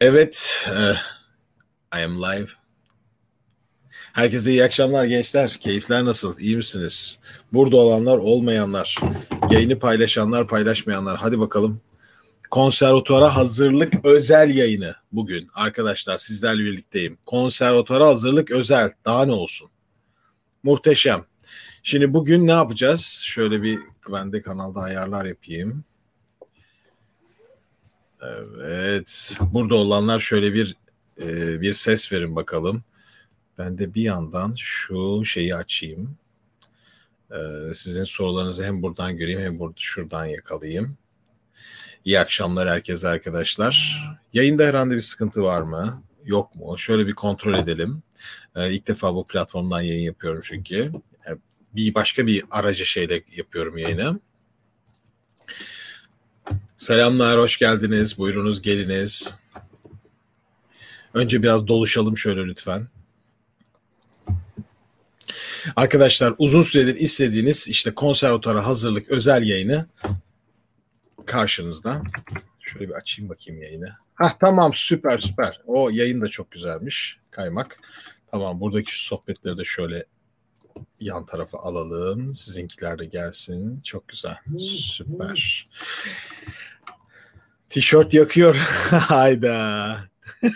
Evet, uh, I am live. Herkese iyi akşamlar gençler. Keyifler nasıl? İyi misiniz? Burada olanlar, olmayanlar, yayını paylaşanlar, paylaşmayanlar. Hadi bakalım. Konservatuara hazırlık özel yayını bugün. Arkadaşlar sizlerle birlikteyim. Konservatuara hazırlık özel. Daha ne olsun? Muhteşem. Şimdi bugün ne yapacağız? Şöyle bir ben de kanalda ayarlar yapayım. Evet. Burada olanlar şöyle bir e, bir ses verin bakalım. Ben de bir yandan şu şeyi açayım. E, sizin sorularınızı hem buradan göreyim hem burada şuradan yakalayayım. İyi akşamlar herkese arkadaşlar. Yayında herhangi bir sıkıntı var mı? Yok mu? Şöyle bir kontrol edelim. E, ilk defa bu platformdan yayın yapıyorum çünkü. E, bir başka bir aracı şeyle yapıyorum yayını. Selamlar, hoş geldiniz. Buyurunuz, geliniz. Önce biraz doluşalım şöyle lütfen. Arkadaşlar uzun süredir istediğiniz işte konservatuara hazırlık özel yayını karşınızda. Şöyle bir açayım bakayım yayını. Hah tamam süper süper. O yayın da çok güzelmiş. Kaymak. Tamam buradaki sohbetleri de şöyle yan tarafa alalım. Sizinkiler de gelsin. Çok güzel. Süper. Tişört yakıyor. Hayda.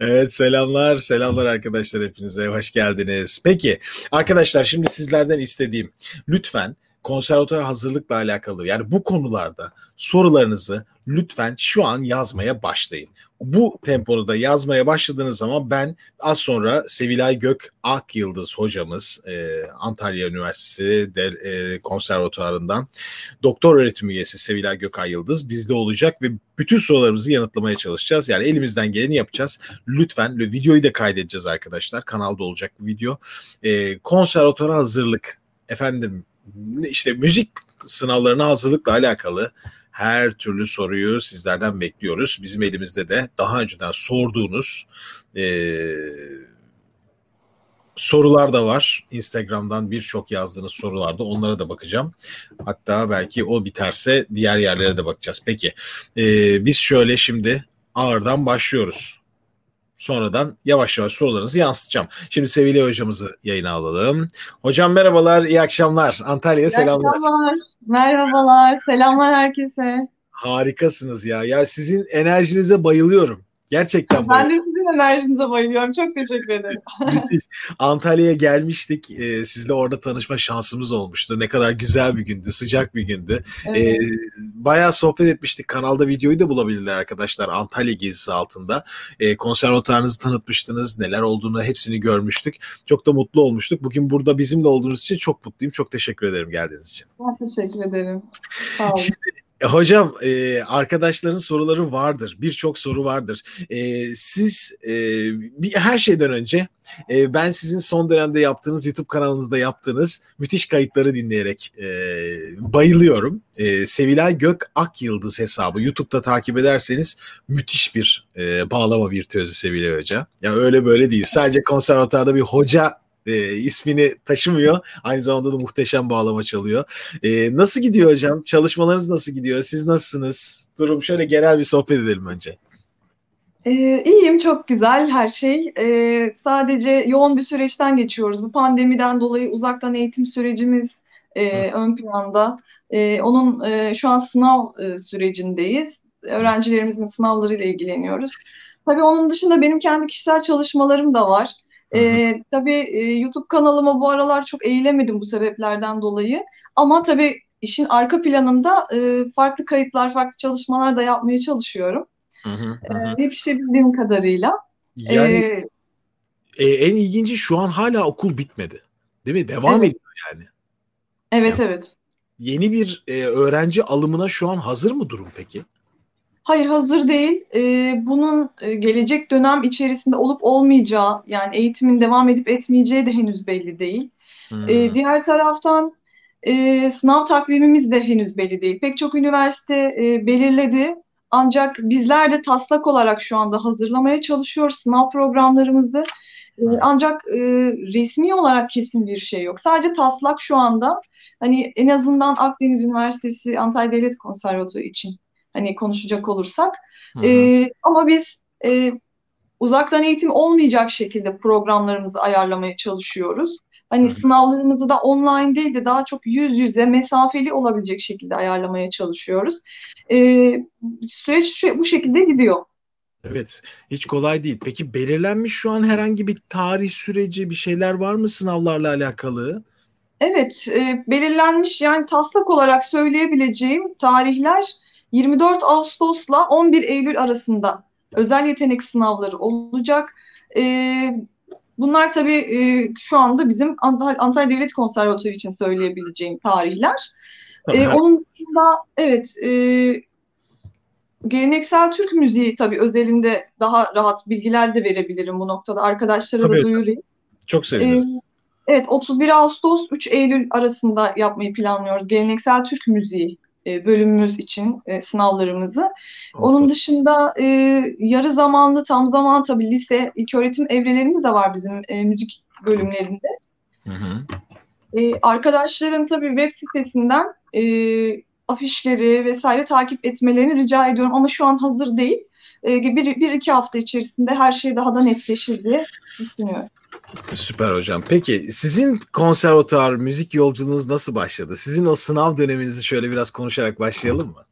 evet selamlar. Selamlar arkadaşlar hepinize. Hoş geldiniz. Peki arkadaşlar şimdi sizlerden istediğim lütfen konservatuar hazırlıkla alakalı yani bu konularda sorularınızı lütfen şu an yazmaya başlayın. Bu tempoda da yazmaya başladığınız zaman ben az sonra Sevilay Gök Ak Yıldız hocamız e, Antalya Üniversitesi de, e, konservatuarından doktor öğretim üyesi Sevilay Gök Ay Yıldız bizde olacak ve bütün sorularımızı yanıtlamaya çalışacağız. Yani elimizden geleni yapacağız. Lütfen videoyu da kaydedeceğiz arkadaşlar. Kanalda olacak video. E, konservatuara hazırlık efendim işte müzik sınavlarına hazırlıkla alakalı her türlü soruyu sizlerden bekliyoruz. Bizim elimizde de daha önceden sorduğunuz e, sorular da var. Instagram'dan birçok yazdığınız sorularda onlara da bakacağım. Hatta belki o biterse diğer yerlere de bakacağız. Peki e, biz şöyle şimdi ağırdan başlıyoruz. Sonradan yavaş yavaş sorularınızı yansıtacağım. Şimdi sevgili hocamızı yayına alalım. Hocam merhabalar, iyi akşamlar. Antalya'ya selamlar. Akşamlar. Merhabalar, selamlar herkese. Harikasınız ya. Ya sizin enerjinize bayılıyorum. Gerçekten Ben de sizin enerjinize bayılıyorum. Çok teşekkür ederim. Antalya'ya gelmiştik. Ee, sizle orada tanışma şansımız olmuştu. Ne kadar güzel bir gündü, sıcak bir gündü. Evet. Ee, bayağı sohbet etmiştik. Kanalda videoyu da bulabilirler arkadaşlar. Antalya gezisi altında. Ee, konservatuarınızı tanıtmıştınız. Neler olduğunu hepsini görmüştük. Çok da mutlu olmuştuk. Bugün burada bizimle olduğunuz için çok mutluyum. Çok teşekkür ederim geldiğiniz için. Ben teşekkür ederim. Sağ olun. Şimdi, e, Hocam e, arkadaşların soruları vardır. Birçok soru vardır. E, siz e, bir, her şeyden önce e, ben sizin son dönemde yaptığınız YouTube kanalınızda yaptığınız müthiş kayıtları dinleyerek e, bayılıyorum. E, Sevilay Gök Ak Yıldız hesabı YouTube'da takip ederseniz müthiş bir e, bağlama virtüözü Sevilay Hoca. Ya öyle böyle değil. Sadece konservatuarda bir hoca e, ismini taşımıyor. Aynı zamanda da muhteşem bağlama çalıyor. E, nasıl gidiyor hocam? Çalışmalarınız nasıl gidiyor? Siz nasılsınız? Durum şöyle genel bir sohbet edelim önce. Ee, iyiyim, çok güzel her şey. Ee, sadece yoğun bir süreçten geçiyoruz. Bu pandemiden dolayı uzaktan eğitim sürecimiz e, ön planda. E, onun e, şu an sınav e, sürecindeyiz. Öğrencilerimizin sınavlarıyla ilgileniyoruz. Tabii onun dışında benim kendi kişisel çalışmalarım da var. E, tabii e, YouTube kanalıma bu aralar çok eğilemedim bu sebeplerden dolayı. Ama tabii işin arka planında e, farklı kayıtlar, farklı çalışmalar da yapmaya çalışıyorum. Hı hı, hı. E, yetişebildiğim kadarıyla. Yani e, e, en ilginci şu an hala okul bitmedi. Değil mi? Devam evet. ediyor yani. Evet yani, evet. Yeni bir e, öğrenci alımına şu an hazır mı durum peki? Hayır hazır değil. Ee, bunun e, gelecek dönem içerisinde olup olmayacağı yani eğitimin devam edip etmeyeceği de henüz belli değil. Hmm. Ee, diğer taraftan e, sınav takvimimiz de henüz belli değil. Pek çok üniversite e, belirledi. Ancak bizler de taslak olarak şu anda hazırlamaya çalışıyoruz sınav programlarımızı. E, ancak e, resmi olarak kesin bir şey yok. Sadece taslak şu anda hani en azından Akdeniz Üniversitesi Antalya Devlet Konservatuarı için hani konuşacak olursak. E, ama biz e, uzaktan eğitim olmayacak şekilde programlarımızı ayarlamaya çalışıyoruz. Hani Hı. sınavlarımızı da online değil de daha çok yüz yüze mesafeli olabilecek şekilde ayarlamaya çalışıyoruz. E, süreç şu, bu şekilde gidiyor. Evet, hiç kolay değil. Peki belirlenmiş şu an herhangi bir tarih süreci, bir şeyler var mı sınavlarla alakalı? Evet, e, belirlenmiş yani taslak olarak söyleyebileceğim tarihler 24 Ağustos'la 11 Eylül arasında özel yetenek sınavları olacak. E, bunlar tabii e, şu anda bizim Antalya Devlet Konservatuarı için söyleyebileceğim tarihler. E, onun dışında evet e, geleneksel Türk müziği tabii özelinde daha rahat bilgiler de verebilirim bu noktada. Arkadaşlara tabii. da duyurayım. Çok seviniriz. Ee, evet 31 Ağustos 3 Eylül arasında yapmayı planlıyoruz. Geleneksel Türk müziği bölümümüz için e, sınavlarımızı. Ağustos. Onun dışında e, yarı zamanlı, tam zaman tabii lise, ilköğretim evrelerimiz de var bizim e, müzik bölümlerinde. Hı hı. E, arkadaşların tabii web sitesinden e, afişleri vesaire takip etmelerini rica ediyorum ama şu an hazır değil. E, bir, bir iki hafta içerisinde her şey daha da netleşir diye düşünüyorum. Süper hocam. Peki sizin konservatuar müzik yolculuğunuz nasıl başladı? Sizin o sınav döneminizi şöyle biraz konuşarak başlayalım mı?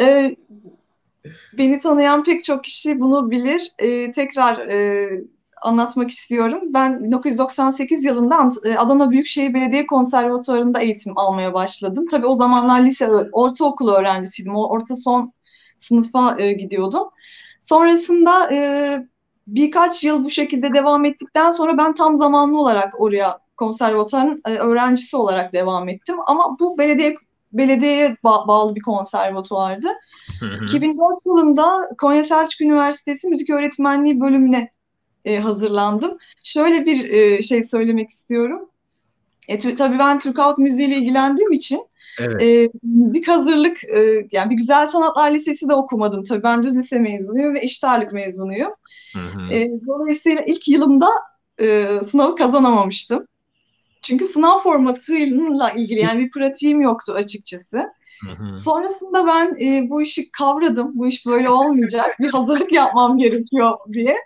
ee, beni tanıyan pek çok kişi bunu bilir. Ee, tekrar e, anlatmak istiyorum. Ben 1998 yılında e, Adana Büyükşehir Belediye Konservatuvarı'nda eğitim almaya başladım. Tabii o zamanlar lise, ortaokul öğrencisiydim. O orta son sınıfa e, gidiyordum. Sonrasında e, birkaç yıl bu şekilde devam ettikten sonra ben tam zamanlı olarak oraya konservatuvarın e, öğrencisi olarak devam ettim. Ama bu belediye belediyeye ba- bağlı bir konservatuvardı. 2004 yılında Konya Selçuk Üniversitesi Müzik Öğretmenliği bölümüne e, hazırlandım. Şöyle bir e, şey söylemek istiyorum. E, tabii ben Türk halk müziğiyle ilgilendiğim için evet. e, müzik hazırlık e, yani bir güzel sanatlar lisesi de okumadım. Tabii ben düz lise mezunuyum ve eşit ağırlık mezunuyum. E, dolayısıyla ilk yılımda e, sınavı kazanamamıştım. Çünkü sınav formatıyla ilgili yani bir pratiğim yoktu açıkçası. Hı hı. Sonrasında ben e, bu işi kavradım. Bu iş böyle olmayacak. Bir hazırlık yapmam gerekiyor diye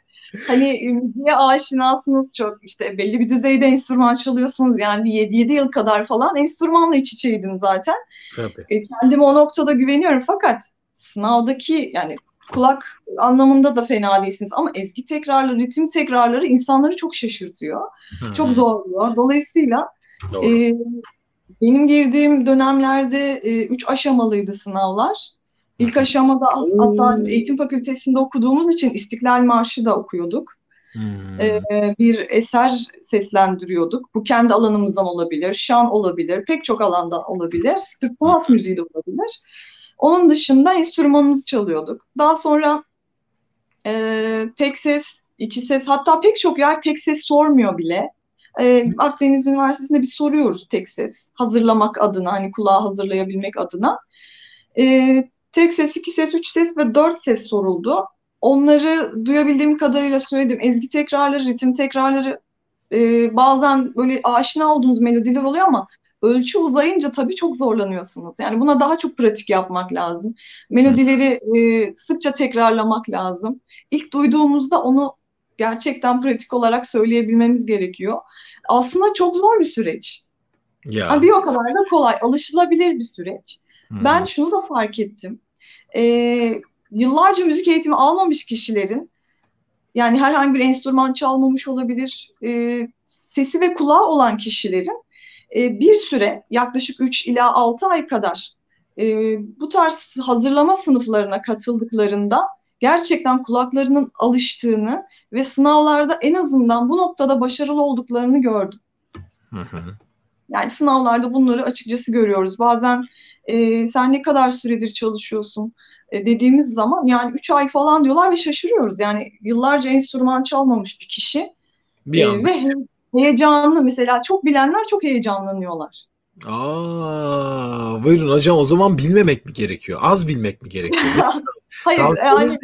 hani müziğe aşinasınız çok işte belli bir düzeyde enstrüman çalıyorsunuz yani 7, 7 yıl kadar falan enstrümanla iç içeydim zaten. Tabii. E, kendime o noktada güveniyorum fakat sınavdaki yani kulak anlamında da fena değilsiniz ama ezgi tekrarları, ritim tekrarları insanları çok şaşırtıyor. Hı-hı. Çok zorluyor. Dolayısıyla e, benim girdiğim dönemlerde e, üç aşamalıydı sınavlar. İlk aşamada hatta biz eğitim fakültesinde okuduğumuz için İstiklal Marşı da okuyorduk. Hmm. Ee, bir eser seslendiriyorduk. Bu kendi alanımızdan olabilir, şan olabilir, pek çok alanda olabilir. Sanat müziği de olabilir. Onun dışında enstrümanımızı çalıyorduk. Daha sonra e, tek ses, iki ses, hatta pek çok yer tek ses sormuyor bile. E, Akdeniz Üniversitesi'nde bir soruyoruz tek ses hazırlamak adına, hani kulağı hazırlayabilmek adına. E, tek ses, iki ses, üç ses ve dört ses soruldu. Onları duyabildiğim kadarıyla söyledim. Ezgi tekrarları, ritim tekrarları e, bazen böyle aşina olduğunuz melodiler oluyor ama ölçü uzayınca tabii çok zorlanıyorsunuz. Yani buna daha çok pratik yapmak lazım. Melodileri e, sıkça tekrarlamak lazım. İlk duyduğumuzda onu gerçekten pratik olarak söyleyebilmemiz gerekiyor. Aslında çok zor bir süreç. Ya. Yani bir o kadar da kolay, alışılabilir bir süreç. Hmm. Ben şunu da fark ettim e, yıllarca müzik eğitimi almamış kişilerin yani herhangi bir enstrüman çalmamış olabilir e, sesi ve kulağı olan kişilerin e, bir süre yaklaşık 3 ila 6 ay kadar e, bu tarz hazırlama sınıflarına katıldıklarında gerçekten kulaklarının alıştığını ve sınavlarda en azından bu noktada başarılı olduklarını gördüm. Hı hı. Yani sınavlarda bunları açıkçası görüyoruz. Bazen e, sen ne kadar süredir çalışıyorsun e, dediğimiz zaman yani 3 ay falan diyorlar ve şaşırıyoruz. Yani yıllarca enstrüman çalmamış bir kişi bir e, ve heyecanlı mesela çok bilenler çok heyecanlanıyorlar. Aa, buyurun hocam o zaman bilmemek mi gerekiyor? Az bilmek mi gerekiyor? Hayır yani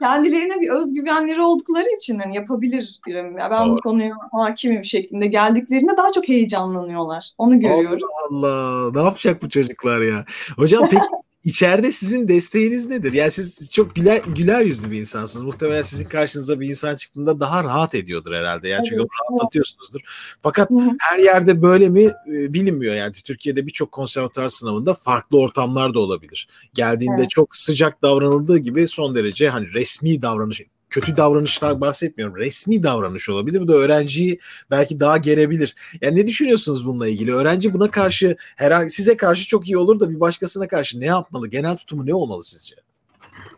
kendilerine bir özgüvenleri oldukları için hani yapabilir birim. Ya ben Doğru. bu konuya hakimim şeklinde geldiklerinde daha çok heyecanlanıyorlar. Onu görüyoruz. Allah Allah. Ne yapacak bu çocuklar ya? Hocam peki içeride sizin desteğiniz nedir? Yani siz çok güler, güler yüzlü bir insansınız. Muhtemelen sizin karşınıza bir insan çıktığında daha rahat ediyordur herhalde. Yani çünkü Evet, onu rahatlatıyorsunuzdur. Fakat her yerde böyle mi e, bilinmiyor. Yani Türkiye'de birçok konservatuar sınavında farklı ortamlar da olabilir. Geldiğinde Evet. çok sıcak davranıldığı gibi son derece hani resmi davranış kötü davranışlar bahsetmiyorum. Resmi davranış olabilir. Bu da öğrenciyi belki daha gerebilir. Yani ne düşünüyorsunuz bununla ilgili? Öğrenci buna karşı herhangi size karşı çok iyi olur da bir başkasına karşı ne yapmalı? Genel tutumu ne olmalı sizce?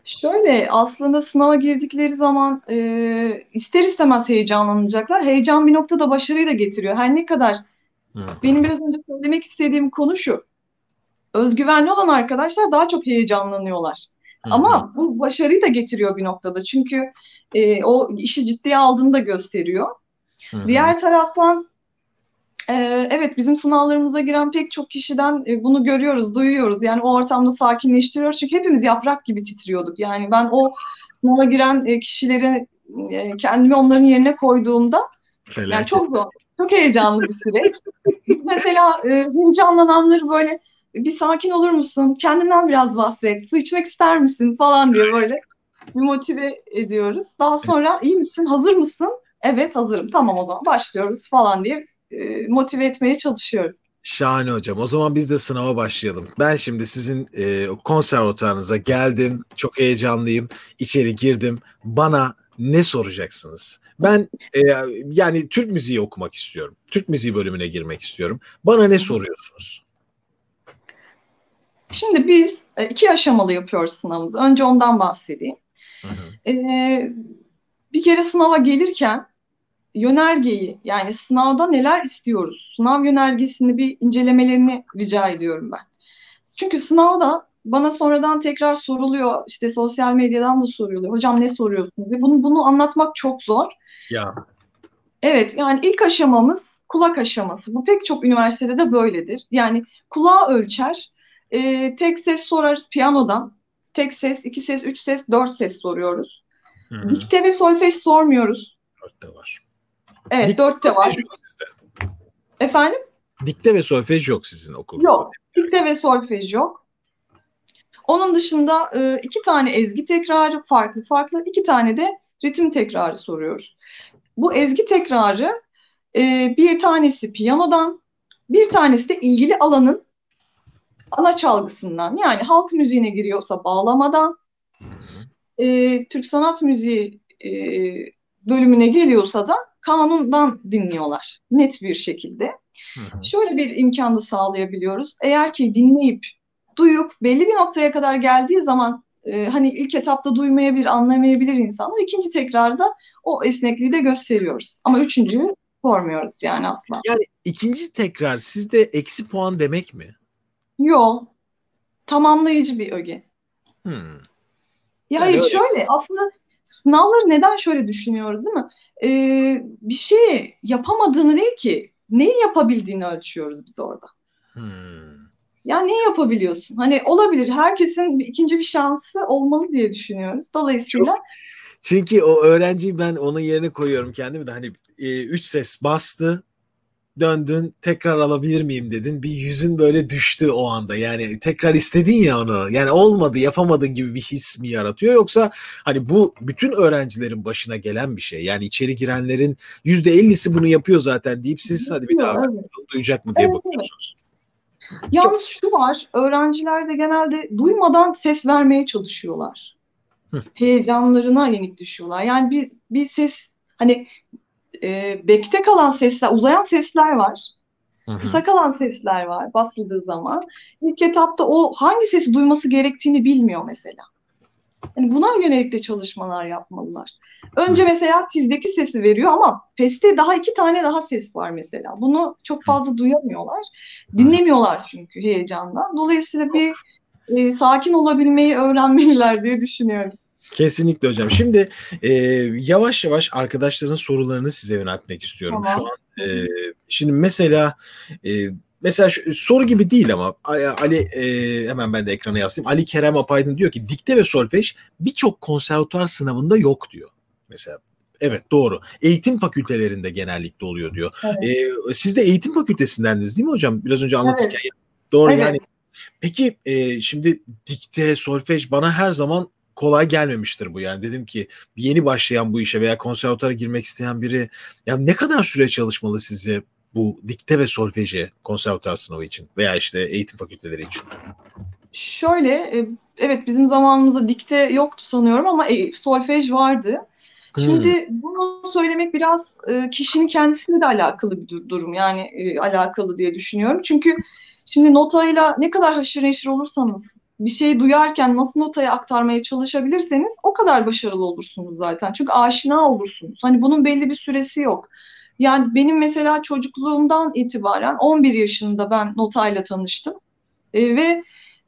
Şöyle aslında sınava girdikleri zaman e, ister istemez heyecanlanacaklar. Heyecan bir noktada başarıyı da getiriyor. Her ne kadar Hı. benim biraz önce söylemek istediğim konu şu. Özgüvenli olan arkadaşlar daha çok heyecanlanıyorlar. Ama bu başarıyı da getiriyor bir noktada. Çünkü e, o işi ciddiye aldığını da gösteriyor. Hı hı. Diğer taraftan e, evet bizim sınavlarımıza giren pek çok kişiden e, bunu görüyoruz, duyuyoruz. Yani o ortamda sakinleştiriyoruz. Çünkü hepimiz yaprak gibi titriyorduk. Yani ben o sınava giren e, kişileri e, kendimi onların yerine koyduğumda yani Felaket. çok zor, çok heyecanlı bir süreç. Biz mesela e, heyecanlananları böyle bir sakin olur musun? Kendinden biraz bahset. Su içmek ister misin? falan diye böyle bir motive ediyoruz. Daha sonra iyi misin? Hazır mısın? Evet hazırım. Tamam o zaman başlıyoruz falan diye e, motive etmeye çalışıyoruz. Şahane hocam. O zaman biz de sınava başlayalım. Ben şimdi sizin e, konservatuarınıza geldim. Çok heyecanlıyım. İçeri girdim. Bana ne soracaksınız? Ben e, yani Türk müziği okumak istiyorum. Türk müziği bölümüne girmek istiyorum. Bana ne soruyorsunuz? Şimdi biz e, iki aşamalı yapıyoruz sınavımızı. Önce ondan bahsedeyim. Hı hı. E, bir kere sınava gelirken yönergeyi yani sınavda neler istiyoruz? Sınav yönergesini bir incelemelerini rica ediyorum ben. Çünkü sınavda bana sonradan tekrar soruluyor. işte sosyal medyadan da soruluyor. Hocam ne soruyorsunuz diye. Bunu, bunu anlatmak çok zor. Ya Evet yani ilk aşamamız kulak aşaması. Bu pek çok üniversitede de böyledir. Yani kulağı ölçer. E, tek ses sorarız piyanodan. Tek ses, iki ses, üç ses, dört ses soruyoruz. hı hı. Dikte ve solfej sormuyoruz. Dörtte var. Evet Dikte dörtte var. Sizde. Efendim? Dikte ve solfej yok sizin okulunuzda. Yok. Dikte ve solfej yok. Onun dışında e, iki tane ezgi tekrarı farklı farklı, iki tane de ritim tekrarı soruyoruz. Bu ezgi tekrarı e, bir tanesi piyanodan, bir tanesi de ilgili alanın ana çalgısından. Yani halk müziğine giriyorsa bağlamadan, e, Türk sanat müziği e, bölümüne geliyorsa da kanundan dinliyorlar net bir şekilde. Hı hı. Şöyle bir imkan da sağlayabiliyoruz. Eğer ki dinleyip, duyup belli bir noktaya kadar geldiği zaman e, hani ilk etapta duymayabilir, anlamayabilir insanlar. İkinci tekrarda o esnekliği de gösteriyoruz. Ama üçüncüyü sormuyoruz yani asla. Yani ikinci tekrar sizde eksi puan demek mi? Yo, tamamlayıcı bir öge. Hmm. Ya Yani şöyle aslında sınavları neden şöyle düşünüyoruz değil mi? Ee, bir şeyi yapamadığını değil ki neyi yapabildiğini ölçüyoruz biz orada. Hmm. Ya ne yapabiliyorsun? Hani olabilir. Herkesin ikinci bir şansı olmalı diye düşünüyoruz. Dolayısıyla Çünkü o öğrenciyi ben onun yerine koyuyorum kendimi de hani e, üç ses bastı döndün tekrar alabilir miyim dedin bir yüzün böyle düştü o anda yani tekrar istedin ya onu yani olmadı yapamadın gibi bir his mi yaratıyor yoksa hani bu bütün öğrencilerin başına gelen bir şey yani içeri girenlerin yüzde ellisi bunu yapıyor zaten deyip siz hadi bir daha Evet. duyacak mı diye Evet, bakıyorsunuz. yalnız şu var. Öğrenciler de genelde duymadan ses vermeye çalışıyorlar. Hı. Heyecanlarına yenik düşüyorlar. Yani bir, bir ses hani e, bekte kalan sesler, uzayan sesler var. Hı hı. Kısa kalan sesler var basıldığı zaman. İlk etapta o hangi sesi duyması gerektiğini bilmiyor mesela. Yani buna yönelik de çalışmalar yapmalılar. Önce mesela tizdeki sesi veriyor ama feste daha iki tane daha ses var mesela. Bunu çok fazla duyamıyorlar. Dinlemiyorlar çünkü heyecandan. Dolayısıyla bir e, sakin olabilmeyi öğrenmeliler diye düşünüyorum. Kesinlikle hocam. Şimdi e, yavaş yavaş arkadaşların sorularını size yöneltmek istiyorum Tamam. şu an. E, şimdi mesela e, mesela şu, soru gibi değil ama Ali e, hemen ben de ekrana yazayım. Ali Kerem Apaydın diyor ki dikte ve solfej birçok konservatuar sınavında yok diyor. Mesela evet doğru. Eğitim fakültelerinde genellikle oluyor diyor. Evet. E, siz de eğitim fakültesindendiniz değil mi hocam? Biraz önce anlatırken. Doğru Evet. yani Peki e, şimdi dikte, solfej bana her zaman kolay gelmemiştir bu yani. Dedim ki yeni başlayan bu işe veya konservatuvara girmek isteyen biri ya ne kadar süre çalışmalı sizce bu dikte ve solfeji konservatuar sınavı için veya işte eğitim fakülteleri için? Şöyle, e, evet bizim zamanımızda dikte yoktu sanıyorum ama e, solfej vardı. Şimdi bunu söylemek biraz e, kişinin kendisiyle de alakalı bir durum yani alakalı diye düşünüyorum. Çünkü şimdi notayla ne kadar haşır neşir olursanız bir şeyi duyarken nasıl notaya aktarmaya çalışabilirseniz o kadar başarılı olursunuz zaten. Çünkü aşina olursunuz. Hani bunun belli bir süresi yok. Yani benim mesela çocukluğumdan itibaren 11 yaşında ben notayla tanıştım. E, ve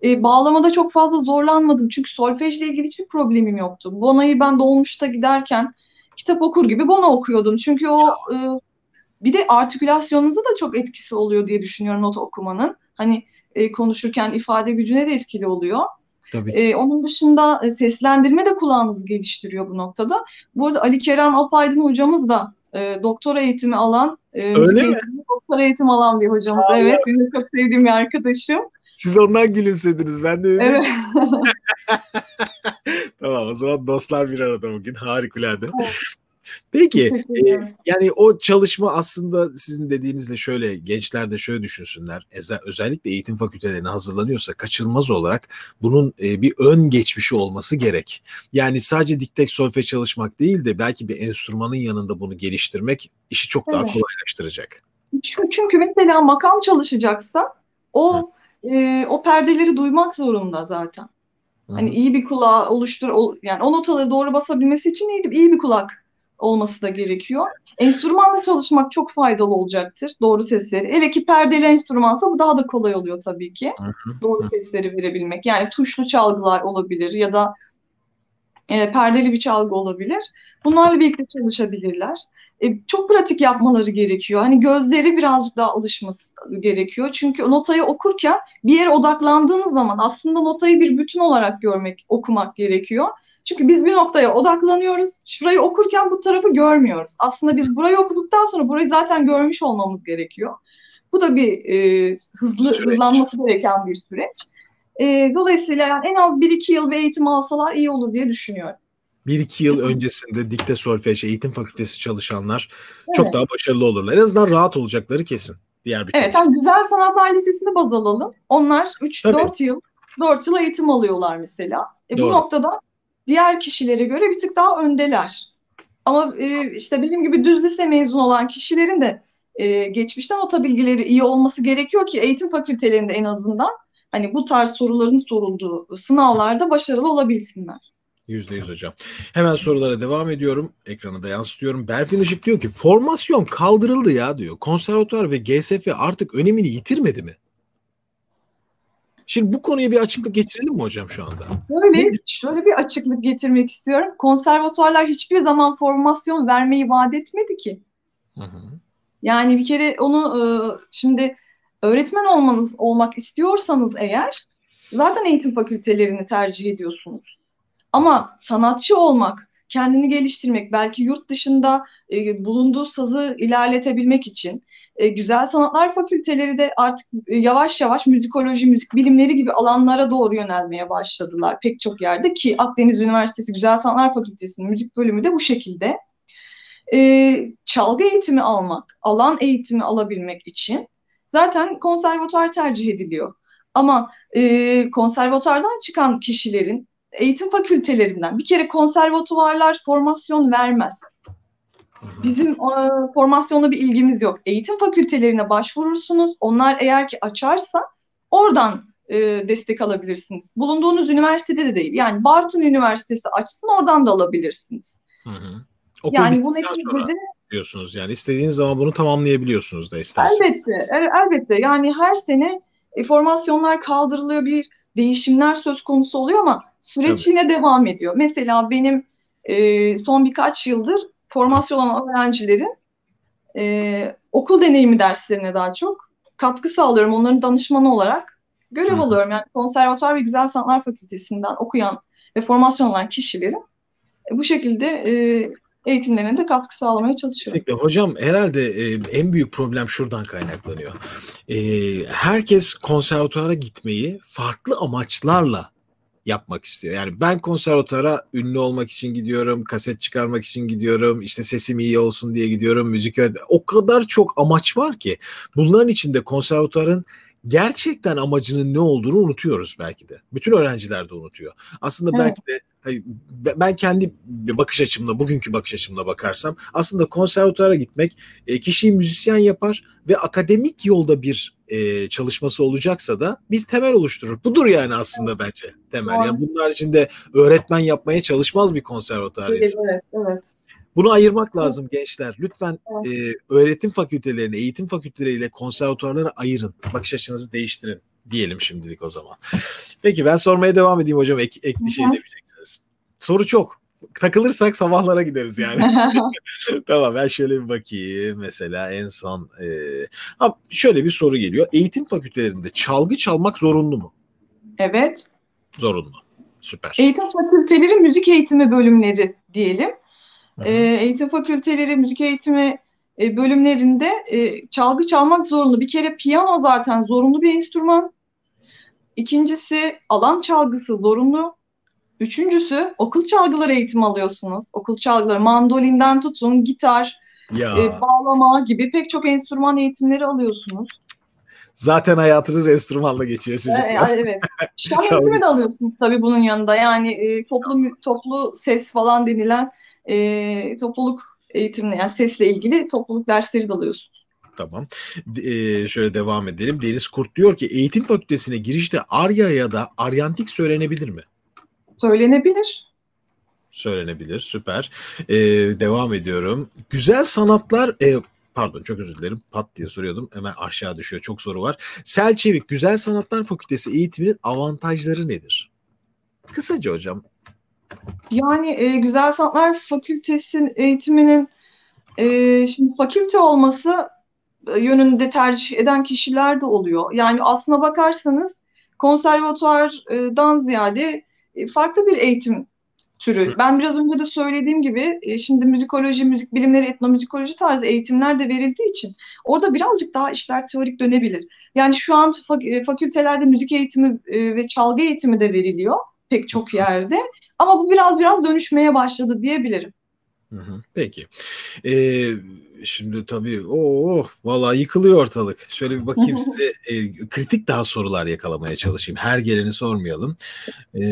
e, bağlamada çok fazla zorlanmadım. Çünkü solfejle ilgili hiçbir problemim yoktu. Bona'yı ben dolmuşta giderken kitap okur gibi Bona okuyordum. Çünkü o e, bir de artikülasyonunuza da çok etkisi oluyor diye düşünüyorum nota okumanın. Hani e, konuşurken ifade gücüne de etkili oluyor. Tabii. E, onun dışında e, seslendirme de kulağınızı geliştiriyor bu noktada. Bu arada Ali Kerem Apaydın hocamız da e, doktora eğitimi alan, e, Öyle mi? Doktora eğitim alan bir hocamız. Allah. Evet, benim çok sevdiğim bir arkadaşım. Siz ondan gülümsediniz. Ben de dedim. Evet. tamam o zaman dostlar bir arada bugün. Harikulade. Evet. Peki e, yani o çalışma aslında sizin dediğinizle şöyle gençler de şöyle düşünsünler. Özellikle eğitim fakültelerine hazırlanıyorsa kaçılmaz olarak bunun e, bir ön geçmişi olması gerek. Yani sadece diktek solfe çalışmak değil de belki bir enstrümanın yanında bunu geliştirmek işi çok daha evet. kolaylaştıracak. Çünkü mesela makam çalışacaksa o e, o perdeleri duymak zorunda zaten. Hani iyi bir kulağı oluştur yani o notaları doğru basabilmesi için iyi, iyi bir kulak olması da gerekiyor. Enstrümanla çalışmak çok faydalı olacaktır. Doğru sesleri. Hele ki perdeli enstrümansa bu daha da kolay oluyor tabii ki. Doğru sesleri verebilmek. Yani tuşlu çalgılar olabilir ya da e, perdeli bir çalgı olabilir. Bunlarla birlikte çalışabilirler. E, çok pratik yapmaları gerekiyor. Hani gözleri birazcık daha alışması gerekiyor. Çünkü notayı okurken bir yere odaklandığınız zaman aslında notayı bir bütün olarak görmek, okumak gerekiyor. Çünkü biz bir noktaya odaklanıyoruz. Şurayı okurken bu tarafı görmüyoruz. Aslında biz burayı okuduktan sonra burayı zaten görmüş olmamız gerekiyor. Bu da bir e, hızlı süreç. hızlanması gereken bir süreç. E, dolayısıyla yani en az 1-2 yıl bir eğitim alsalar iyi olur diye düşünüyorum. 1-2 yıl öncesinde dikte solfej eğitim fakültesi çalışanlar evet. çok daha başarılı olurlar. En azından rahat olacakları kesin. Diğer bir Evet, yani Güzel Sanatlar Lisesi'ni baz alalım. Onlar 3-4 yıl 4 yıl eğitim alıyorlar mesela. E, bu noktada diğer kişilere göre bir tık daha öndeler. Ama e, işte benim gibi düz lise mezun olan kişilerin de e, geçmişten nota bilgileri iyi olması gerekiyor ki eğitim fakültelerinde en azından hani bu tarz soruların sorulduğu sınavlarda başarılı olabilsinler. Yüzde yüz hocam. Hemen sorulara devam ediyorum. Ekranı da yansıtıyorum. Berfin Işık diyor ki formasyon kaldırıldı ya diyor. Konservatuar ve GSF artık önemini yitirmedi mi? Şimdi bu konuya bir açıklık getirelim mi hocam şu anda? Böyle, şöyle bir açıklık getirmek istiyorum. Konservatuarlar hiçbir zaman formasyon vermeyi vaat etmedi ki. Hı hı. Yani bir kere onu e, şimdi öğretmen olmanız olmak istiyorsanız eğer zaten eğitim fakültelerini tercih ediyorsunuz. Ama sanatçı olmak, kendini geliştirmek, belki yurt dışında e, bulunduğu sazı ilerletebilmek için e, güzel sanatlar fakülteleri de artık e, yavaş yavaş müzikoloji, müzik bilimleri gibi alanlara doğru yönelmeye başladılar pek çok yerde ki Akdeniz Üniversitesi Güzel Sanatlar Fakültesi'nin müzik bölümü de bu şekilde. E, çalgı eğitimi almak, alan eğitimi alabilmek için zaten konservatuar tercih ediliyor. Ama e, konservatuardan çıkan kişilerin eğitim fakültelerinden bir kere konservatuvarlar formasyon vermez. Bizim e, formasyonla bir ilgimiz yok. Eğitim fakültelerine başvurursunuz. Onlar eğer ki açarsa oradan e, destek alabilirsiniz. Bulunduğunuz üniversitede de değil. Yani Bartın Üniversitesi açsın oradan da alabilirsiniz. Hı hı. Okul yani bu neticede diyorsunuz. Yani istediğiniz zaman bunu tamamlayabiliyorsunuz da isterseniz. Elbette. elbette. Yani her sene e, formasyonlar kaldırılıyor bir değişimler söz konusu oluyor ama süreç Tabii. yine devam ediyor. Mesela benim e, son birkaç yıldır formasyon olan öğrencilerin e, okul deneyimi derslerine daha çok katkı sağlıyorum. Onların danışmanı olarak görev Hı. alıyorum. Yani konservatuar ve güzel sanatlar fakültesinden okuyan ve formasyon olan kişilerin e, bu şekilde e, eğitimlerine de katkı sağlamaya çalışıyorum. Kesinlikle. Hocam herhalde e, en büyük problem şuradan kaynaklanıyor. E, herkes konservatuara gitmeyi farklı amaçlarla yapmak istiyor. Yani ben konservatuara ünlü olmak için gidiyorum, kaset çıkarmak için gidiyorum, işte sesim iyi olsun diye gidiyorum, müzik o kadar çok amaç var ki bunların içinde konservatuarın gerçekten amacının ne olduğunu unutuyoruz belki de. Bütün öğrenciler de unutuyor. Aslında evet. belki de ben kendi bakış açımla, bugünkü bakış açımla bakarsam aslında konservatuara gitmek e, kişiyi müzisyen yapar ve akademik yolda bir e, çalışması olacaksa da bir temel oluşturur. Budur yani aslında bence temel. Yani bunun haricinde öğretmen yapmaya çalışmaz bir konservatuar evet, evet, evet. Bunu ayırmak lazım gençler. Lütfen e, öğretim fakültelerini, eğitim fakülteleriyle konservatuarları ayırın. Bakış açınızı değiştirin diyelim şimdilik o zaman. Peki ben sormaya devam edeyim hocam. Ek, ek bir şey demeyeceksiniz. Soru çok. Takılırsak sabahlara gideriz yani. tamam ben şöyle bir bakayım. Mesela en son e, ha, şöyle bir soru geliyor. Eğitim fakültelerinde çalgı çalmak zorunlu mu? Evet. Zorunlu. Süper. Eğitim fakülteleri müzik eğitimi bölümleri diyelim. E, eğitim fakülteleri müzik eğitimi e, bölümlerinde e, çalgı çalmak zorunlu. Bir kere piyano zaten zorunlu bir enstrüman. İkincisi alan çalgısı zorunlu. Üçüncüsü okul çalgıları eğitimi alıyorsunuz. Okul çalgıları mandolinden tutun, gitar, ya. e, bağlama gibi pek çok enstrüman eğitimleri alıyorsunuz. Zaten hayatınız enstrümanla geçiyor çocuklar. Evet. evet. Şan eğitimi de alıyorsunuz tabii bunun yanında. Yani e, toplu toplu ses falan denilen e, topluluk eğitimine yani sesle ilgili topluluk dersleri de alıyorsunuz. Tamam. Ee, şöyle devam edelim. Deniz Kurt diyor ki eğitim fakültesine girişte Arya ya da Aryantik söylenebilir mi? Söylenebilir. Söylenebilir. Süper. Ee, devam ediyorum. Güzel sanatlar e, pardon çok özür dilerim pat diye soruyordum hemen aşağı düşüyor çok soru var. Selçevik Güzel Sanatlar Fakültesi eğitiminin avantajları nedir? Kısaca hocam yani e, Güzel Sanatlar Fakültesi eğitiminin e, şimdi fakülte olması e, yönünde tercih eden kişiler de oluyor. Yani aslına bakarsanız konservatuardan ziyade e, farklı bir eğitim türü. Ben biraz önce de söylediğim gibi e, şimdi müzikoloji, müzik bilimleri, etnomüzikoloji tarzı eğitimler de verildiği için orada birazcık daha işler teorik dönebilir. Yani şu an fakültelerde müzik eğitimi ve çalgı eğitimi de veriliyor pek çok yerde. Ama bu biraz biraz dönüşmeye başladı diyebilirim. Peki. Ee, şimdi tabii o oh, vallahi yıkılıyor ortalık. Şöyle bir bakayım size e, kritik daha sorular yakalamaya çalışayım. Her geleni sormayalım. E,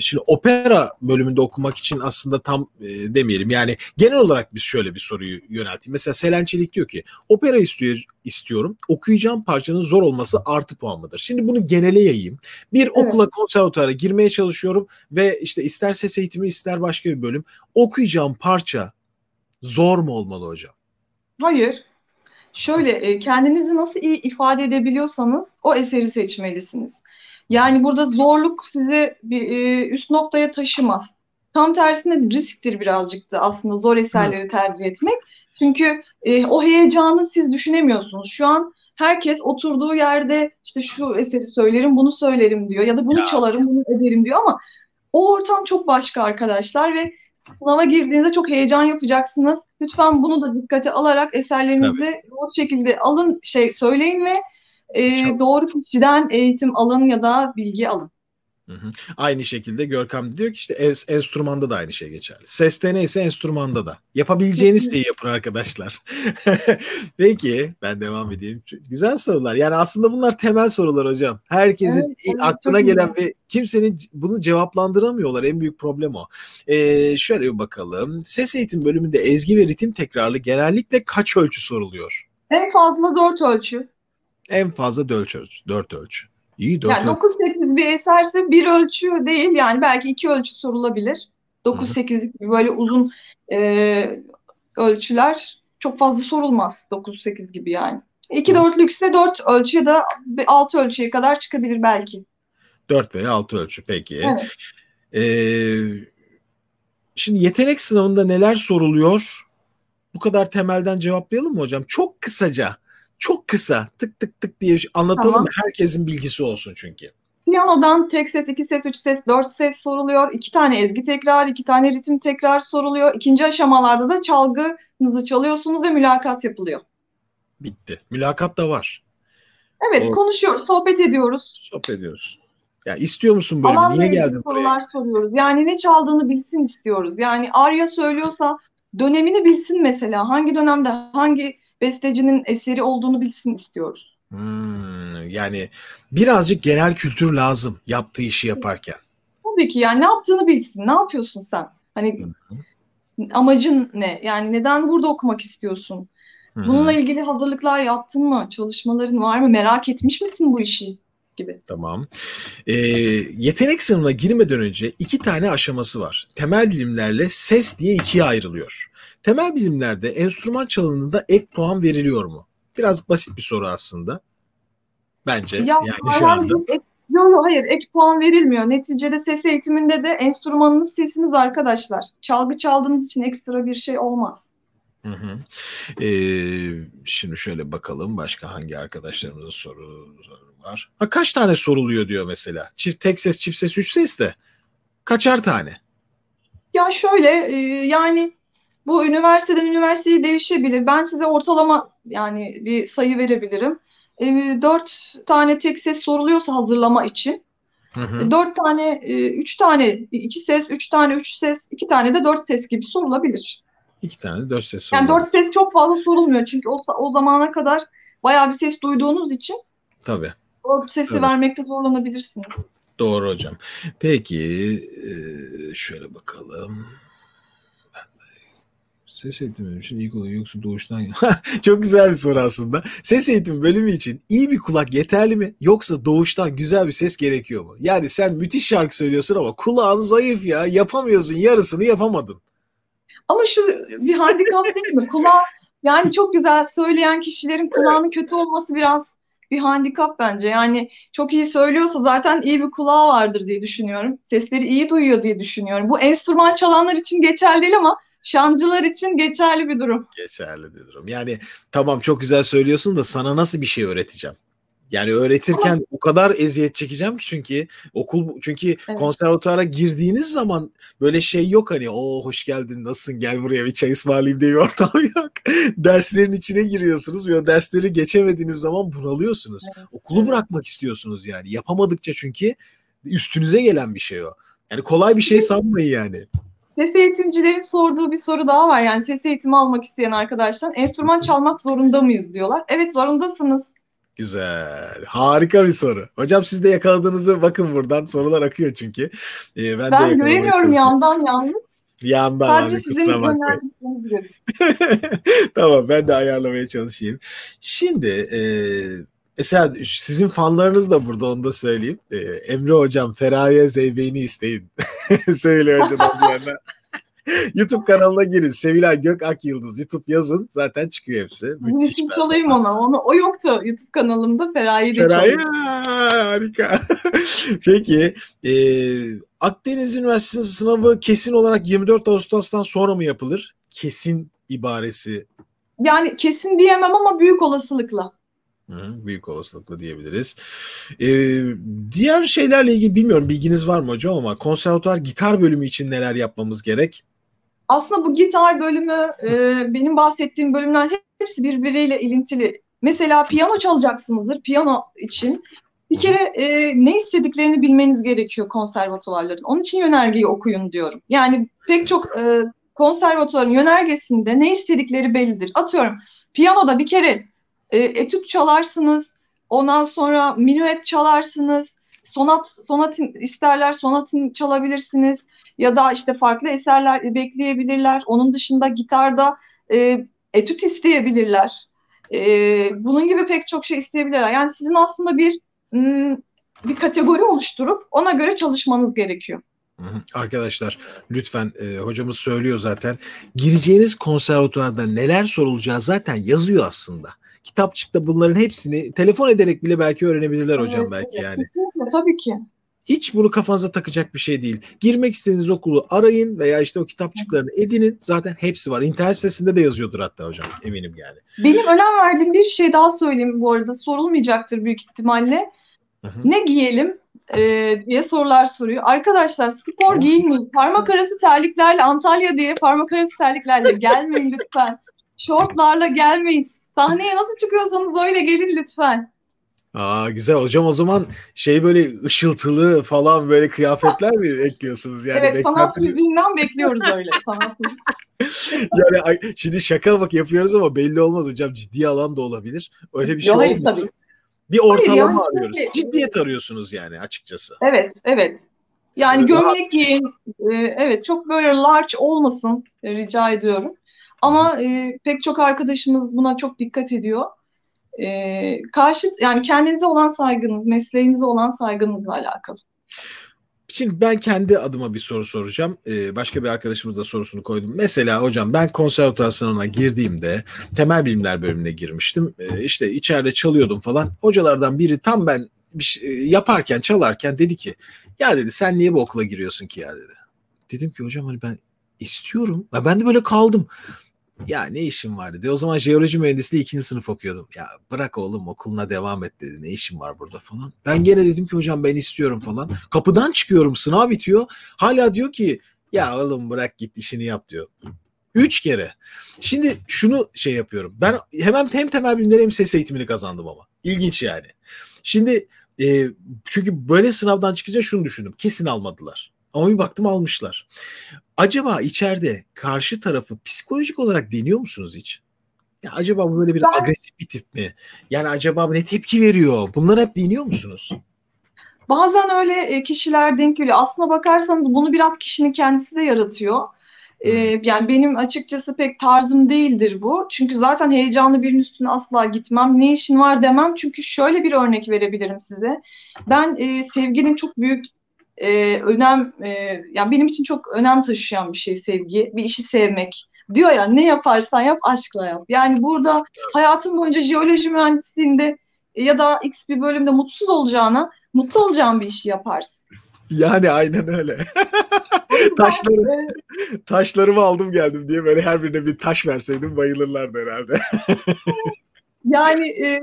şimdi opera bölümünde okumak için aslında tam e, demeyelim. Yani genel olarak biz şöyle bir soruyu yönelteyim. Mesela Selen Çelik diyor ki opera istiyor, istiyorum. Okuyacağım parçanın zor olması artı puan mıdır? Şimdi bunu genele yayayım. Bir evet. okula konservatuara girmeye çalışıyorum ve işte ister ses eğitimi ister başka bir bölüm okuyacağım parça zor mu olmalı hocam? Hayır. Şöyle e, kendinizi nasıl iyi ifade edebiliyorsanız o eseri seçmelisiniz. Yani burada zorluk sizi bir e, üst noktaya taşımaz. Tam tersine risktir birazcık da aslında zor eserleri tercih etmek. Çünkü e, o heyecanı siz düşünemiyorsunuz. Şu an herkes oturduğu yerde işte şu eseri söylerim, bunu söylerim diyor ya da bunu ya. çalarım, bunu ederim diyor ama o ortam çok başka arkadaşlar ve sınava girdiğinizde çok heyecan yapacaksınız. Lütfen bunu da dikkate alarak eserlerinizi Tabii. doğru şekilde alın, şey söyleyin ve e, doğru kişiden eğitim alın ya da bilgi alın. Hı hı. Aynı şekilde Görkem diyor ki işte enstrümanda da aynı şey geçerli. Seste neyse enstrümanda da. Yapabileceğiniz şeyi yapın arkadaşlar. Peki ben devam edeyim. Güzel sorular. Yani aslında bunlar temel sorular hocam. Herkesin evet, evet, aklına gelen ve kimsenin bunu cevaplandıramıyorlar. En büyük problem o. Ee, şöyle bir bakalım. Ses eğitim bölümünde ezgi ve ritim tekrarlı genellikle kaç ölçü soruluyor? En fazla dört ölçü. En fazla dört ölçü. Dört ölçü. İyi 4 yani 9-8 bir eserse bir ölçü değil yani belki iki ölçü sorulabilir. 9-8'lik böyle uzun e, ölçüler çok fazla sorulmaz 9-8 gibi yani. 2 dörtlükse 4 ölçü ya da 6 ölçüye kadar çıkabilir belki. 4 veya 6 ölçü peki. Evet. Ee, şimdi yetenek sınavında neler soruluyor? Bu kadar temelden cevaplayalım mı hocam? Çok kısaca çok kısa tık tık tık diye anlatalım tamam. herkesin bilgisi olsun çünkü. Piyanodan tek ses, iki ses, üç ses, dört ses soruluyor. İki tane ezgi tekrar, iki tane ritim tekrar soruluyor. İkinci aşamalarda da çalgınızı çalıyorsunuz ve mülakat yapılıyor. Bitti. Mülakat da var. Evet, O- konuşuyoruz, sohbet ediyoruz. Sohbet ediyoruz. Ya istiyor musun böyle? Alanla Niye geldin buraya? sorular soruyoruz. Yani ne çaldığını bilsin istiyoruz. Yani Arya söylüyorsa dönemini bilsin mesela. Hangi dönemde hangi bestecinin eseri olduğunu bilsin istiyoruz. Hmm, yani birazcık genel kültür lazım yaptığı işi yaparken. Tabii ki yani ne yaptığını bilsin. Ne yapıyorsun sen? Hani amacın ne? Yani neden burada okumak istiyorsun? Hı hı. Bununla ilgili hazırlıklar yaptın mı? Çalışmaların var mı? Merak etmiş misin bu işi? Gibi. Tamam. Ee, yetenek sınavına girmeden önce iki tane aşaması var. Temel bilimlerle ses diye ikiye ayrılıyor. Temel bilimlerde enstrüman çalınında ek puan veriliyor mu? Biraz basit bir soru aslında. Bence. Ya yani şu anda. ek, yo, yo, hayır ek puan verilmiyor. Neticede ses eğitiminde de enstrümanınız sesiniz arkadaşlar. Çalgı çaldığınız için ekstra bir şey olmaz. Hı hı. Ee, şimdi şöyle bakalım başka hangi arkadaşlarımızın soruları var. Ha, kaç tane soruluyor diyor mesela. Çift tek ses, çift ses, üç ses de. Kaçar tane? Ya şöyle e, yani bu üniversiteden üniversiteye değişebilir. Ben size ortalama yani bir sayı verebilirim. E, dört tane tek ses soruluyorsa hazırlama için. Hı hı. Dört tane, e, üç tane iki ses, üç tane üç ses, iki tane de dört ses gibi sorulabilir. İki tane dört ses Yani soruluyor. dört ses çok fazla sorulmuyor çünkü o, o zamana kadar bayağı bir ses duyduğunuz için Tabii. Dört sesi Evet. vermekte zorlanabilirsiniz. Doğru hocam. Peki e, şöyle bakalım. Ses eğitimi için iyi kulak yoksa doğuştan çok güzel bir soru aslında. Ses eğitimi bölümü için iyi bir kulak yeterli mi yoksa doğuştan güzel bir ses gerekiyor mu? Yani sen müthiş şarkı söylüyorsun ama kulağın zayıf ya yapamıyorsun yarısını yapamadın. Ama şu bir handikap değil mi? Kulağı yani çok güzel söyleyen kişilerin kulağının kötü olması biraz bir handikap bence. Yani çok iyi söylüyorsa zaten iyi bir kulağı vardır diye düşünüyorum. Sesleri iyi duyuyor diye düşünüyorum. Bu enstrüman çalanlar için geçerli değil ama şancılar için geçerli bir durum. Geçerli diyorum. Yani tamam çok güzel söylüyorsun da sana nasıl bir şey öğreteceğim? Yani öğretirken o kadar eziyet çekeceğim ki çünkü okul çünkü Evet. konservatuara girdiğiniz zaman böyle şey yok hani o hoş geldin nasılsın gel buraya bir çay ısmarlayayım diye bir ortam yok. Derslerin içine giriyorsunuz ve dersleri geçemediğiniz zaman bunalıyorsunuz. Evet, Okulu evet. bırakmak istiyorsunuz yani. Yapamadıkça çünkü üstünüze gelen bir şey o. Yani kolay bir şey sanmayın yani. Ses eğitimcilerin sorduğu bir soru daha var. Yani ses eğitimi almak isteyen arkadaşlar enstrüman çalmak zorunda mıyız diyorlar. Evet zorundasınız. Güzel. Harika bir soru. Hocam siz de yakaladığınızı bakın buradan. Sorular akıyor çünkü. Ee, ben, de Ben yakalamaya göremiyorum yandan yalnız. Yandan Sadece abi kusura bakmayın. tamam ben de ayarlamaya çalışayım. Şimdi e, mesela sizin fanlarınız da burada onu da söyleyeyim. E, Emre hocam Feraye Zeybe'ni isteyin. Söyle hocadan bir yana. YouTube kanalına girin. Sevilay Gök Ak Yıldız. YouTube yazın. Zaten çıkıyor hepsi. Müthiş için çalayım ona. onu. O yoktu YouTube kanalımda. Feraye de Feraye harika. Peki e, Akdeniz Üniversitesi sınavı kesin olarak 24 Ağustos'tan sonra mı yapılır? Kesin ibaresi Yani kesin diyemem ama büyük olasılıkla. Hı, büyük olasılıkla diyebiliriz. E, diğer şeylerle ilgili bilmiyorum bilginiz var mı hocam ama konservatuar gitar bölümü için neler yapmamız gerek? Aslında bu gitar bölümü, e, benim bahsettiğim bölümler hepsi birbiriyle ilintili. Mesela piyano çalacaksınızdır. Piyano için bir kere e, ne istediklerini bilmeniz gerekiyor konservatuvarların. Onun için yönergeyi okuyun diyorum. Yani pek çok e, konservatuvarın yönergesinde ne istedikleri bellidir. Atıyorum piyanoda bir kere e, etüt çalarsınız. Ondan sonra minuet çalarsınız. Sonat, sonatin isterler, sonatin çalabilirsiniz ya da işte farklı eserler bekleyebilirler. Onun dışında gitarda e, etüt isteyebilirler. E, bunun gibi pek çok şey isteyebilirler. Yani sizin aslında bir m, bir kategori oluşturup ona göre çalışmanız gerekiyor. Arkadaşlar lütfen e, hocamız söylüyor zaten. Gireceğiniz konservatuvarda neler sorulacağı zaten yazıyor aslında. Kitapçıkta bunların hepsini telefon ederek bile belki öğrenebilirler hocam Evet, belki evet. yani. Kesinlikle, tabii ki. Hiç bunu kafanıza takacak bir şey değil. Girmek istediğiniz okulu arayın veya işte o kitapçıklarını edinin. Zaten hepsi var. İnternet sitesinde de yazıyordur hatta hocam. Eminim yani. Benim önem verdiğim bir şey daha söyleyeyim bu arada. Sorulmayacaktır büyük ihtimalle. Hı hı. Ne giyelim? e, diye sorular soruyor. Arkadaşlar spor giyinmeyin. Parmak arası terliklerle Antalya diye parmak arası terliklerle gelmeyin lütfen. Şortlarla gelmeyin. Sahneye nasıl çıkıyorsanız öyle gelin lütfen. Aa güzel hocam o zaman şey böyle ışıltılı falan böyle kıyafetler mi ekliyorsunuz yani? evet sanat müziğinden bekliyoruz öyle sanat. Yani şimdi şaka bak yapıyoruz ama belli olmaz hocam ciddi alan da olabilir. Öyle bir şey Yok, hayır olmaz. tabii. Bir ortalama yani arıyoruz. şöyle- Ciddiyet arıyorsunuz yani açıkçası. Evet, evet. Yani Rahat. gömlek giyin. e, evet, çok böyle large olmasın e, rica ediyorum. Ama e, pek çok arkadaşımız buna çok dikkat ediyor. E, karşı yani kendinize olan saygınız, mesleğinize olan saygınızla alakalı. Şimdi ben kendi adıma bir soru soracağım. Ee, başka bir arkadaşımız da sorusunu koydum. Mesela hocam ben konservatuar sınavına girdiğimde temel bilimler bölümüne girmiştim. Ee, işte içeride çalıyordum falan. Hocalardan biri tam ben bir şey, yaparken çalarken dedi ki ya dedi sen niye bu okula giriyorsun ki ya dedi. Dedim ki hocam hani ben istiyorum. Ya ben de böyle kaldım. Ya ne işim var dedi. O zaman jeoloji mühendisliği ikinci sınıf okuyordum. Ya bırak oğlum okuluna devam et dedi. Ne işim var burada falan. Ben gene dedim ki hocam ben istiyorum falan. Kapıdan çıkıyorum sınav bitiyor. Hala diyor ki ya oğlum bırak git işini yap diyor. Üç kere. Şimdi şunu şey yapıyorum. Ben hemen hem temel bilimleri hem ses eğitimini kazandım ama. İlginç yani. Şimdi e, çünkü böyle sınavdan çıkınca şunu düşündüm. Kesin almadılar. Ama bir baktım almışlar. Acaba içeride karşı tarafı psikolojik olarak deniyor musunuz hiç? Ya acaba bu böyle bir Ben- agresif bir tip mi? Yani acaba ne tepki veriyor? Bunları hep deniyor musunuz? Bazen öyle e, kişiler denk geliyor. Aslına bakarsanız bunu biraz kişinin kendisi de yaratıyor. E, yani benim açıkçası pek tarzım değildir bu. Çünkü zaten heyecanlı birinin üstüne asla gitmem. Ne işin var demem. Çünkü şöyle bir örnek verebilirim size. Ben e, sevginin çok büyük e, önem, e, yani benim için çok önem taşıyan bir şey sevgi. Bir işi sevmek. Diyor ya ne yaparsan yap aşkla yap. Yani burada hayatım boyunca jeoloji mühendisliğinde ya da X bir bölümde mutsuz olacağına mutlu olacağın bir işi yaparsın. Yani aynen öyle. Taşları, taşlarımı aldım geldim diye böyle her birine bir taş verseydim bayılırlardı herhalde. Yani e,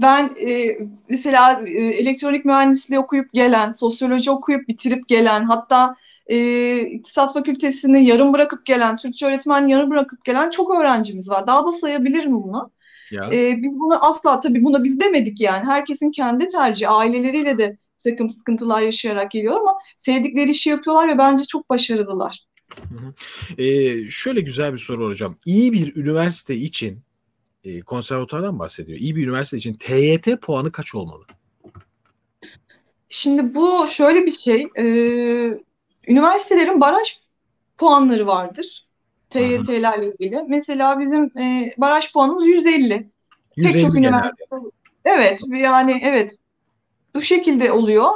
ben e, mesela e, elektronik mühendisliği okuyup gelen, sosyoloji okuyup bitirip gelen, hatta e, iktisat fakültesini yarım bırakıp gelen, Türkçe öğretmen yarım bırakıp gelen çok öğrencimiz var. Daha da sayabilirim bunu. Ya. E, biz bunu asla tabii bunu biz demedik yani. Herkesin kendi tercihi, aileleriyle de takım sıkıntılar yaşayarak geliyor ama sevdikleri işi yapıyorlar ve bence çok başarılılar. Ee, şöyle güzel bir soru hocam. İyi bir üniversite için e, konservatuardan bahsediyor. İyi bir üniversite için TYT puanı kaç olmalı? Şimdi bu şöyle bir şey. e, üniversitelerin baraj puanları vardır. TYT'lerle ilgili. Mesela bizim e, baraj puanımız 150. Pek 150 çok genelde. üniversite. Evet, yani evet. Bu şekilde oluyor.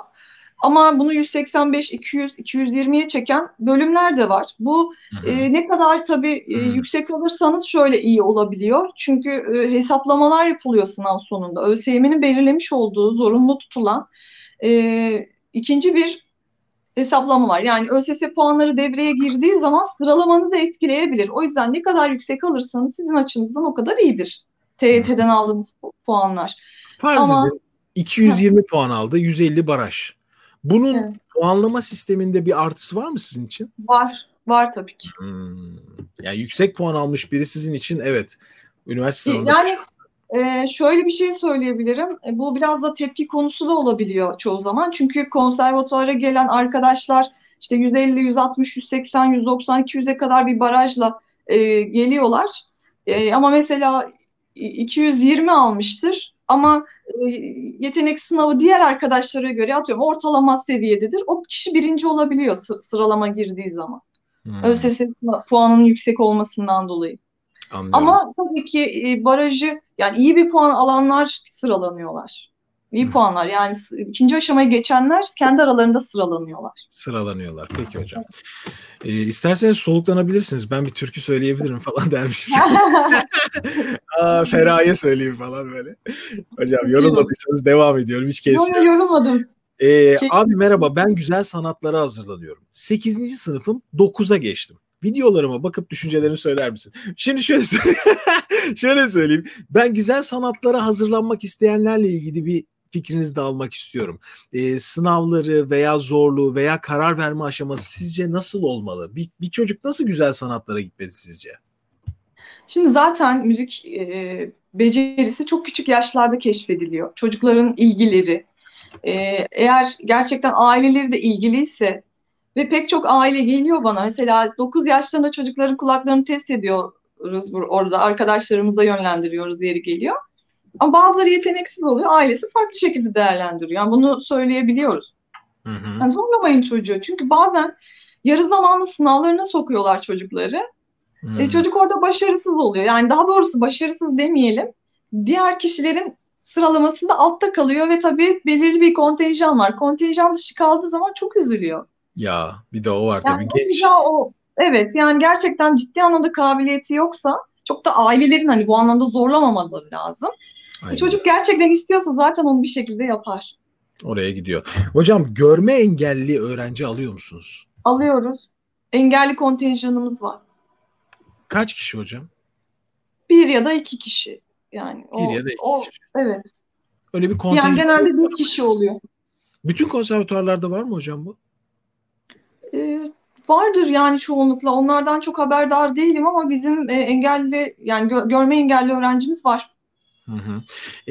Ama bunu 185, 200, 220'ye çeken bölümler de var. Bu Hı hı. e, ne kadar tabii e, yüksek alırsanız şöyle iyi olabiliyor. Çünkü e, hesaplamalar yapılıyor sınav sonunda. ÖSYM'nin belirlemiş olduğu zorunlu tutulan e, ikinci bir hesaplama var. Yani ÖSS puanları devreye girdiği zaman sıralamanızı etkileyebilir. O yüzden ne kadar yüksek alırsanız sizin açınızdan o kadar iyidir. TYT'den aldığınız pu- puanlar. Farz Ama- edin 220 puan aldı, 150 baraj. Bunun Evet. puanlama sisteminde bir artısı var mı sizin için? Var, var tabii ki. Hmm. Yani yüksek puan almış biri sizin için evet. Üniversite sınavında Yani e, şöyle bir şey söyleyebilirim. E, bu biraz da tepki konusu da olabiliyor çoğu zaman. Çünkü konservatuara gelen arkadaşlar işte 150, 160, 180, 190, 200'e kadar bir barajla e, geliyorlar. E, ama mesela i- 220 almıştır. Ama e, yetenek sınavı diğer arkadaşlara göre atıyorum ortalama seviyededir. O kişi birinci olabiliyor sı- sıralama girdiği zaman. Hmm, ÖSS puanının yüksek olmasından dolayı. anlıyorum. Ama tabii ki e, barajı yani iyi bir puan alanlar sıralanıyorlar. İyi Hı. puanlar yani ikinci aşamaya geçenler kendi aralarında sıralanıyorlar. Sıralanıyorlar. Peki hocam. Ee, isterseniz soluklanabilirsiniz. Ben bir türkü söyleyebilirim falan dermişim. Aa, Feraye söyleyeyim falan böyle. Hocam yorulmadıysanız devam ediyorum. Hiç Yok kesmiyorum. yorulmadım. Ee, Şey- abi merhaba ben güzel sanatlara hazırlanıyorum. 8. sınıfım 9'a geçtim. Videolarıma bakıp düşüncelerimi söyler misin? Şimdi şöyle söyleyeyim. şöyle söyleyeyim. Ben güzel sanatlara hazırlanmak isteyenlerle ilgili bir fikrinizi de almak istiyorum. E, sınavları veya zorluğu veya karar verme aşaması sizce nasıl olmalı? Bir, bir çocuk nasıl güzel sanatlara gitmeli sizce? Şimdi zaten müzik e, becerisi çok küçük yaşlarda keşfediliyor. Çocukların ilgileri. E, eğer gerçekten aileleri de ilgiliyse ve pek çok aile geliyor bana. Mesela 9 yaşlarında çocukların kulaklarını test ediyoruz orada. Arkadaşlarımıza yönlendiriyoruz yeri geliyor. Ama bazıları yeteneksiz oluyor. Ailesi farklı şekilde değerlendiriyor. Yani bunu söyleyebiliyoruz. Hı hı. Yani zorlamayın çocuğu. Çünkü bazen yarı zamanlı sınavlarına sokuyorlar çocukları. Hmm. E, çocuk orada başarısız oluyor. Yani daha doğrusu başarısız demeyelim. Diğer kişilerin sıralamasında altta kalıyor ve tabii belirli bir kontenjan var. Kontenjan dışı kaldığı zaman çok üzülüyor. Ya bir de o var yani tabii genç. O, evet yani gerçekten ciddi anlamda kabiliyeti yoksa çok da ailelerin hani bu anlamda zorlamamaları lazım. E, çocuk gerçekten istiyorsa zaten onu bir şekilde yapar. Oraya gidiyor. Hocam görme engelli öğrenci alıyor musunuz? Alıyoruz. Engelli kontenjanımız var. Kaç kişi hocam? Bir ya da iki kişi. Yani o, bir ya da iki o, kişi. Evet. Öyle bir kontenjan. Yani genelde bir kişi oluyor. Bütün konservatuarlarda var mı hocam bu? Ee, vardır yani çoğunlukla. Onlardan çok haberdar değilim ama bizim e, engelli yani gö- görme engelli öğrencimiz var. Hı hı.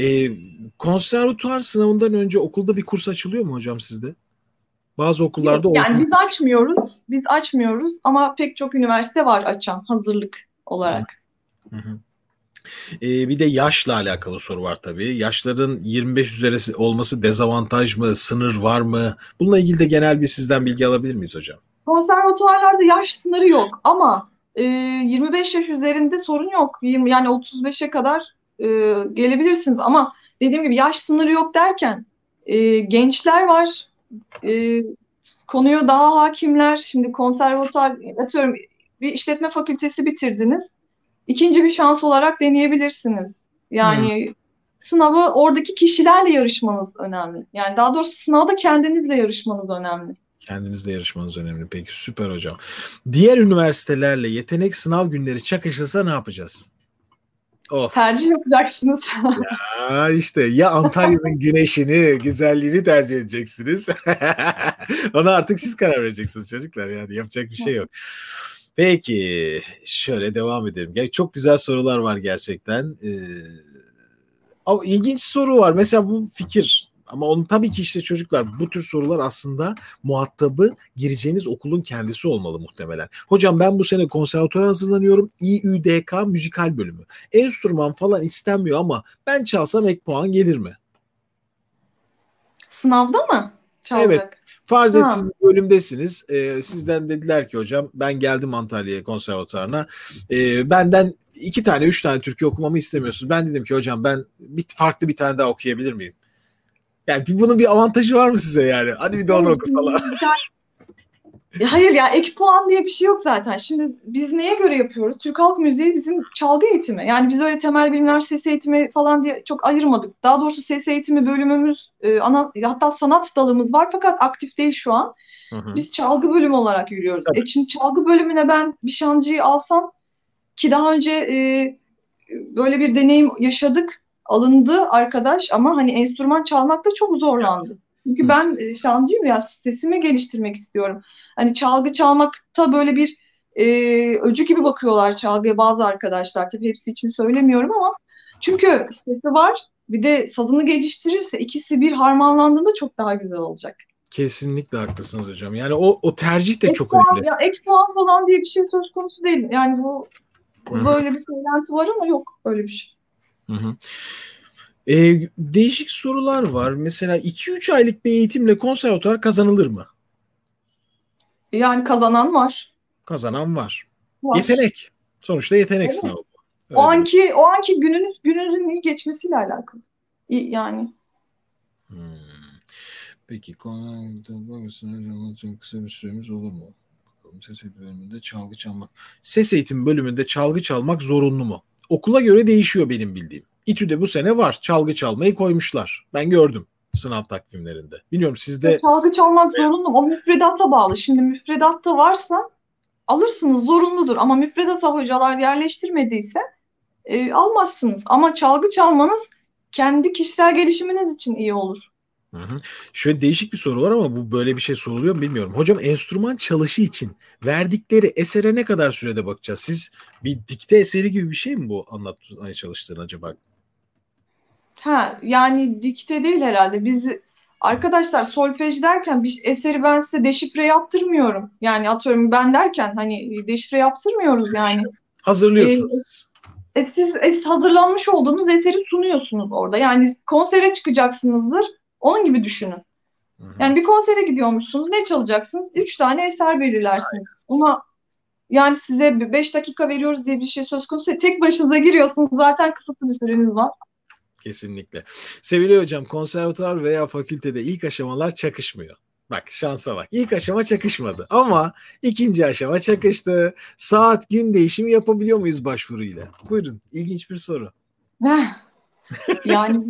E, konservatuar sınavından önce okulda bir kurs açılıyor mu hocam sizde? Bazı okullarda Yok, yani biz açmıyoruz. Biz açmıyoruz ama pek çok üniversite var açan hazırlık olarak. Hı hı. Ee, bir de yaşla alakalı soru var tabii. Yaşların 25 üzeri olması dezavantaj mı, sınır var mı? Bununla ilgili de genel bir sizden bilgi alabilir miyiz hocam? Konservatuvarlarda yaş sınırı yok ama e, 25 yaş üzerinde sorun yok. 20, yani 35'e kadar e, gelebilirsiniz ama dediğim gibi yaş sınırı yok derken e, gençler var, e, konuya daha hakimler. Şimdi konservatuar, atıyorum bir işletme fakültesi bitirdiniz. İkinci bir şans olarak deneyebilirsiniz. Yani hmm. sınavı oradaki kişilerle yarışmanız önemli. Yani daha doğrusu sınavda kendinizle yarışmanız önemli. Kendinizle yarışmanız önemli. Peki süper hocam. Diğer üniversitelerle yetenek sınav günleri çakışırsa ne yapacağız? Of. Tercih yapacaksınız. ya işte ya Antalya'nın güneşini, güzelliğini tercih edeceksiniz. Ona artık siz karar vereceksiniz çocuklar. Yani yapacak bir şey yok. Peki şöyle devam edelim. Çok güzel sorular var gerçekten. Ee, ama ilginç soru var. Mesela bu fikir ama onun tabii ki işte çocuklar bu tür sorular aslında muhatabı gireceğiniz okulun kendisi olmalı muhtemelen. Hocam ben bu sene konservatuara hazırlanıyorum. İÜDK müzikal bölümü. Enstrüman falan istenmiyor ama ben çalsam ek puan gelir mi? Sınavda mı? Çalacak. Evet. Farz et siz bölümdesiniz. Ee, sizden dediler ki hocam ben geldim Antalya'ya konservatuarına. Ee, benden iki tane, üç tane Türkiye okumamı istemiyorsunuz. Ben dedim ki hocam ben bir farklı bir tane daha okuyabilir miyim? Yani bunun bir avantajı var mı size yani? Hadi bir de onu oku falan. Hayır ya ek puan diye bir şey yok zaten. Şimdi biz neye göre yapıyoruz? Türk Halk Müziği bizim çalgı eğitimi. Yani biz öyle temel bilimler ses eğitimi falan diye çok ayırmadık. Daha doğrusu ses eğitimi bölümümüz, e, ana hatta sanat dalımız var fakat aktif değil şu an. Hı hı. Biz çalgı bölümü olarak yürüyoruz. Tabii. E şimdi çalgı bölümüne ben bir şancıyı alsam ki daha önce e, böyle bir deneyim yaşadık alındı arkadaş ama hani enstrüman çalmakta çok zorlandı. Çünkü ben e, şancıyım ya sesimi geliştirmek istiyorum. Hani çalgı çalmakta böyle bir e, öcü gibi bakıyorlar çalgıya bazı arkadaşlar. Tabii hepsi için söylemiyorum ama çünkü sesi var bir de sazını geliştirirse ikisi bir harmanlandığında çok daha güzel olacak. Kesinlikle haklısınız hocam. Yani o o tercih de ek çok puan, önemli. Ya ek puan falan diye bir şey söz konusu değil. Yani bu Hı-hı. böyle bir söylenti var ama yok öyle bir şey. Hı hı. Ee, değişik sorular var. Mesela 2-3 aylık bir eğitimle konservatuar kazanılır mı? Yani kazanan var. Kazanan var. var. Yetenek. Sonuçta yetenek evet. sınavı. Öyle o anki mi? o anki gününüz gününüzün iyi geçmesiyle alakalı. Yani. Hmm. Peki çok kısa bir süremiz olur mu? Bakalım ses eğitimi bölümünde çalgı çalmak. Ses eğitimi bölümünde çalgı çalmak zorunlu mu? Okula göre değişiyor benim bildiğim. İTÜ'de bu sene var. Çalgı çalmayı koymuşlar. Ben gördüm sınav takvimlerinde. Bilmiyorum sizde... Çalgı çalmak zorunlu. O müfredata bağlı. Şimdi müfredatta varsa alırsınız zorunludur. Ama müfredata hocalar yerleştirmediyse e, almazsınız. Ama çalgı çalmanız kendi kişisel gelişiminiz için iyi olur. Hı hı. Şöyle değişik bir soru var ama bu böyle bir şey soruluyor mu bilmiyorum. Hocam enstrüman çalışı için verdikleri esere ne kadar sürede bakacağız? Siz bir dikte eseri gibi bir şey mi bu anlatmaya çalıştığın acaba? Ha, yani dikte değil herhalde. Biz arkadaşlar solfej derken bir eseri ben size deşifre yaptırmıyorum. Yani atıyorum ben derken hani deşifre yaptırmıyoruz yani. Hazırlıyorsunuz. Ee, e, siz es hazırlanmış olduğunuz eseri sunuyorsunuz orada. Yani konsere çıkacaksınızdır. Onun gibi düşünün. Hı hı. Yani bir konsere gidiyormuşsunuz. Ne çalacaksınız? Üç tane eser belirlersiniz. Ona yani size beş dakika veriyoruz diye bir şey söz konusu. Tek başınıza giriyorsunuz. Zaten kısıtlı bir süreniz var. Kesinlikle. Sevgili hocam konservatuvar veya fakültede ilk aşamalar çakışmıyor. Bak şansa bak. İlk aşama çakışmadı ama ikinci aşama çakıştı. Saat gün değişimi yapabiliyor muyuz başvuruyla? Buyurun. İlginç bir soru. yani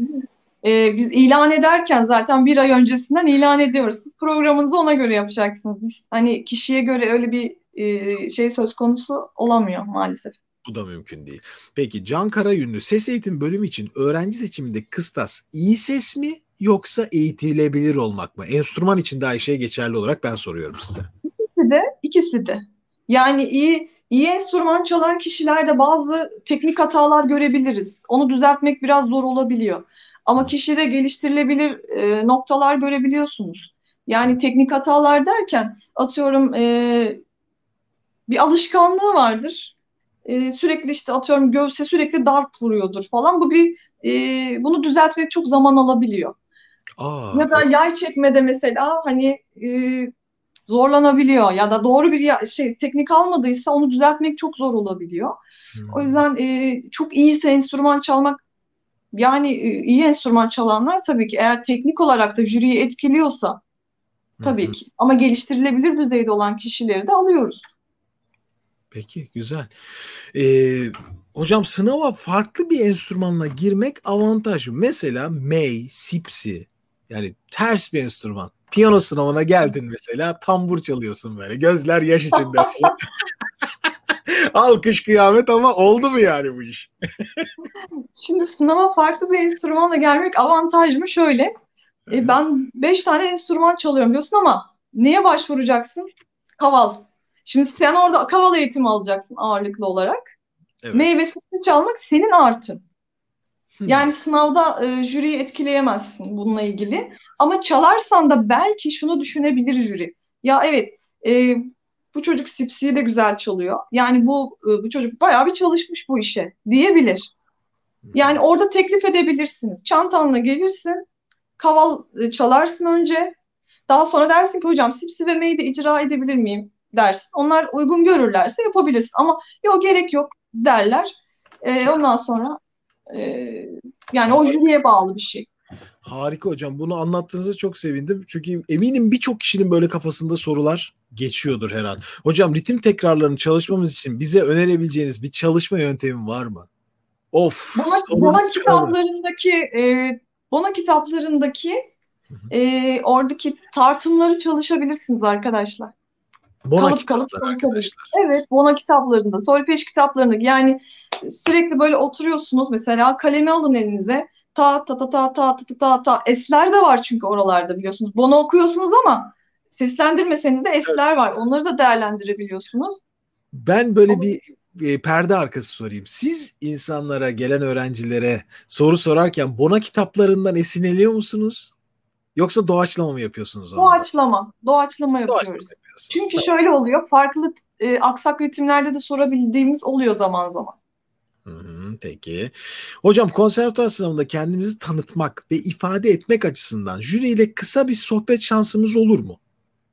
e, biz ilan ederken zaten bir ay öncesinden ilan ediyoruz. Siz programınızı ona göre yapacaksınız. Biz hani kişiye göre öyle bir e, şey söz konusu olamıyor maalesef. Bu da mümkün değil. Peki Can Karayünlü ses eğitim bölümü için öğrenci seçiminde kıstas iyi ses mi yoksa eğitilebilir olmak mı? Enstrüman için de aynı şey geçerli olarak ben soruyorum size. İkisi de, ikisi de. Yani iyi iyi enstrüman çalan kişilerde bazı teknik hatalar görebiliriz. Onu düzeltmek biraz zor olabiliyor. Ama kişide geliştirilebilir e, noktalar görebiliyorsunuz. Yani teknik hatalar derken atıyorum e, bir alışkanlığı vardır e, sürekli işte atıyorum göğse sürekli darp vuruyordur falan. Bu bir e, bunu düzeltmek çok zaman alabiliyor. Aa, ya da yay çekmede mesela hani e, zorlanabiliyor ya da doğru bir şey teknik almadıysa onu düzeltmek çok zor olabiliyor. Hmm. O yüzden e, çok iyiyse enstrüman çalmak yani e, iyi enstrüman çalanlar tabii ki eğer teknik olarak da jüriyi etkiliyorsa tabii hmm. ki ama geliştirilebilir düzeyde olan kişileri de alıyoruz. Peki güzel. Ee, hocam sınava farklı bir enstrümanla girmek avantaj. Mesela May, Sipsi yani ters bir enstrüman. Piyano sınavına geldin mesela tambur çalıyorsun böyle. Gözler yaş içinde. Alkış kıyamet ama oldu mu yani bu iş? Şimdi sınava farklı bir enstrümanla gelmek avantaj mı? Şöyle. E, ben beş tane enstrüman çalıyorum diyorsun ama neye başvuracaksın? Kaval. Şimdi sen orada kaval eğitimi alacaksın ağırlıklı olarak. Evet. Meyvesini çalmak senin artın. Yani sınavda e, jüriyi etkileyemezsin bununla ilgili. Ama çalarsan da belki şunu düşünebilir jüri. Ya evet e, bu çocuk sipsiyi de güzel çalıyor. Yani bu e, bu çocuk bayağı bir çalışmış bu işe diyebilir. Yani orada teklif edebilirsiniz. Çantanla gelirsin, kaval e, çalarsın önce. Daha sonra dersin ki hocam sipsi ve meyde icra edebilir miyim? dersin. Onlar uygun görürlerse yapabilirsin ama yok gerek yok derler. E, ondan sonra e, yani o jüriye bağlı bir şey. Harika hocam. Bunu anlattığınızı çok sevindim. Çünkü eminim birçok kişinin böyle kafasında sorular geçiyordur her an. Hocam ritim tekrarlarını çalışmamız için bize önerebileceğiniz bir çalışma yöntemi var mı? Of. Bona, Bona kitaplarındaki e, Bona kitaplarındaki e, oradaki tartımları çalışabilirsiniz arkadaşlar. Bona kalıp kalıp arkadaşlar. Evet, Bona kitaplarında, solfej kitaplarında yani sürekli böyle oturuyorsunuz mesela kalemi alın elinize. Ta ta ta ta ta ta ta ta esler de var çünkü oralarda biliyorsunuz. Bona okuyorsunuz ama seslendirmeseniz de esler var. Onları da değerlendirebiliyorsunuz. Ben böyle ama... bir e, perde arkası sorayım. Siz insanlara, gelen öğrencilere soru sorarken Bona kitaplarından esinleniyor musunuz? Yoksa doğaçlama mı yapıyorsunuz? Doğaçlama. Doğaçlama yapıyoruz. Doğaçlama Çünkü tamam. şöyle oluyor. Farklı e, aksak ritimlerde de sorabildiğimiz oluyor zaman zaman. Hı hı, peki. Hocam konservatuar sınavında kendimizi tanıtmak ve ifade etmek açısından jüriyle kısa bir sohbet şansımız olur mu?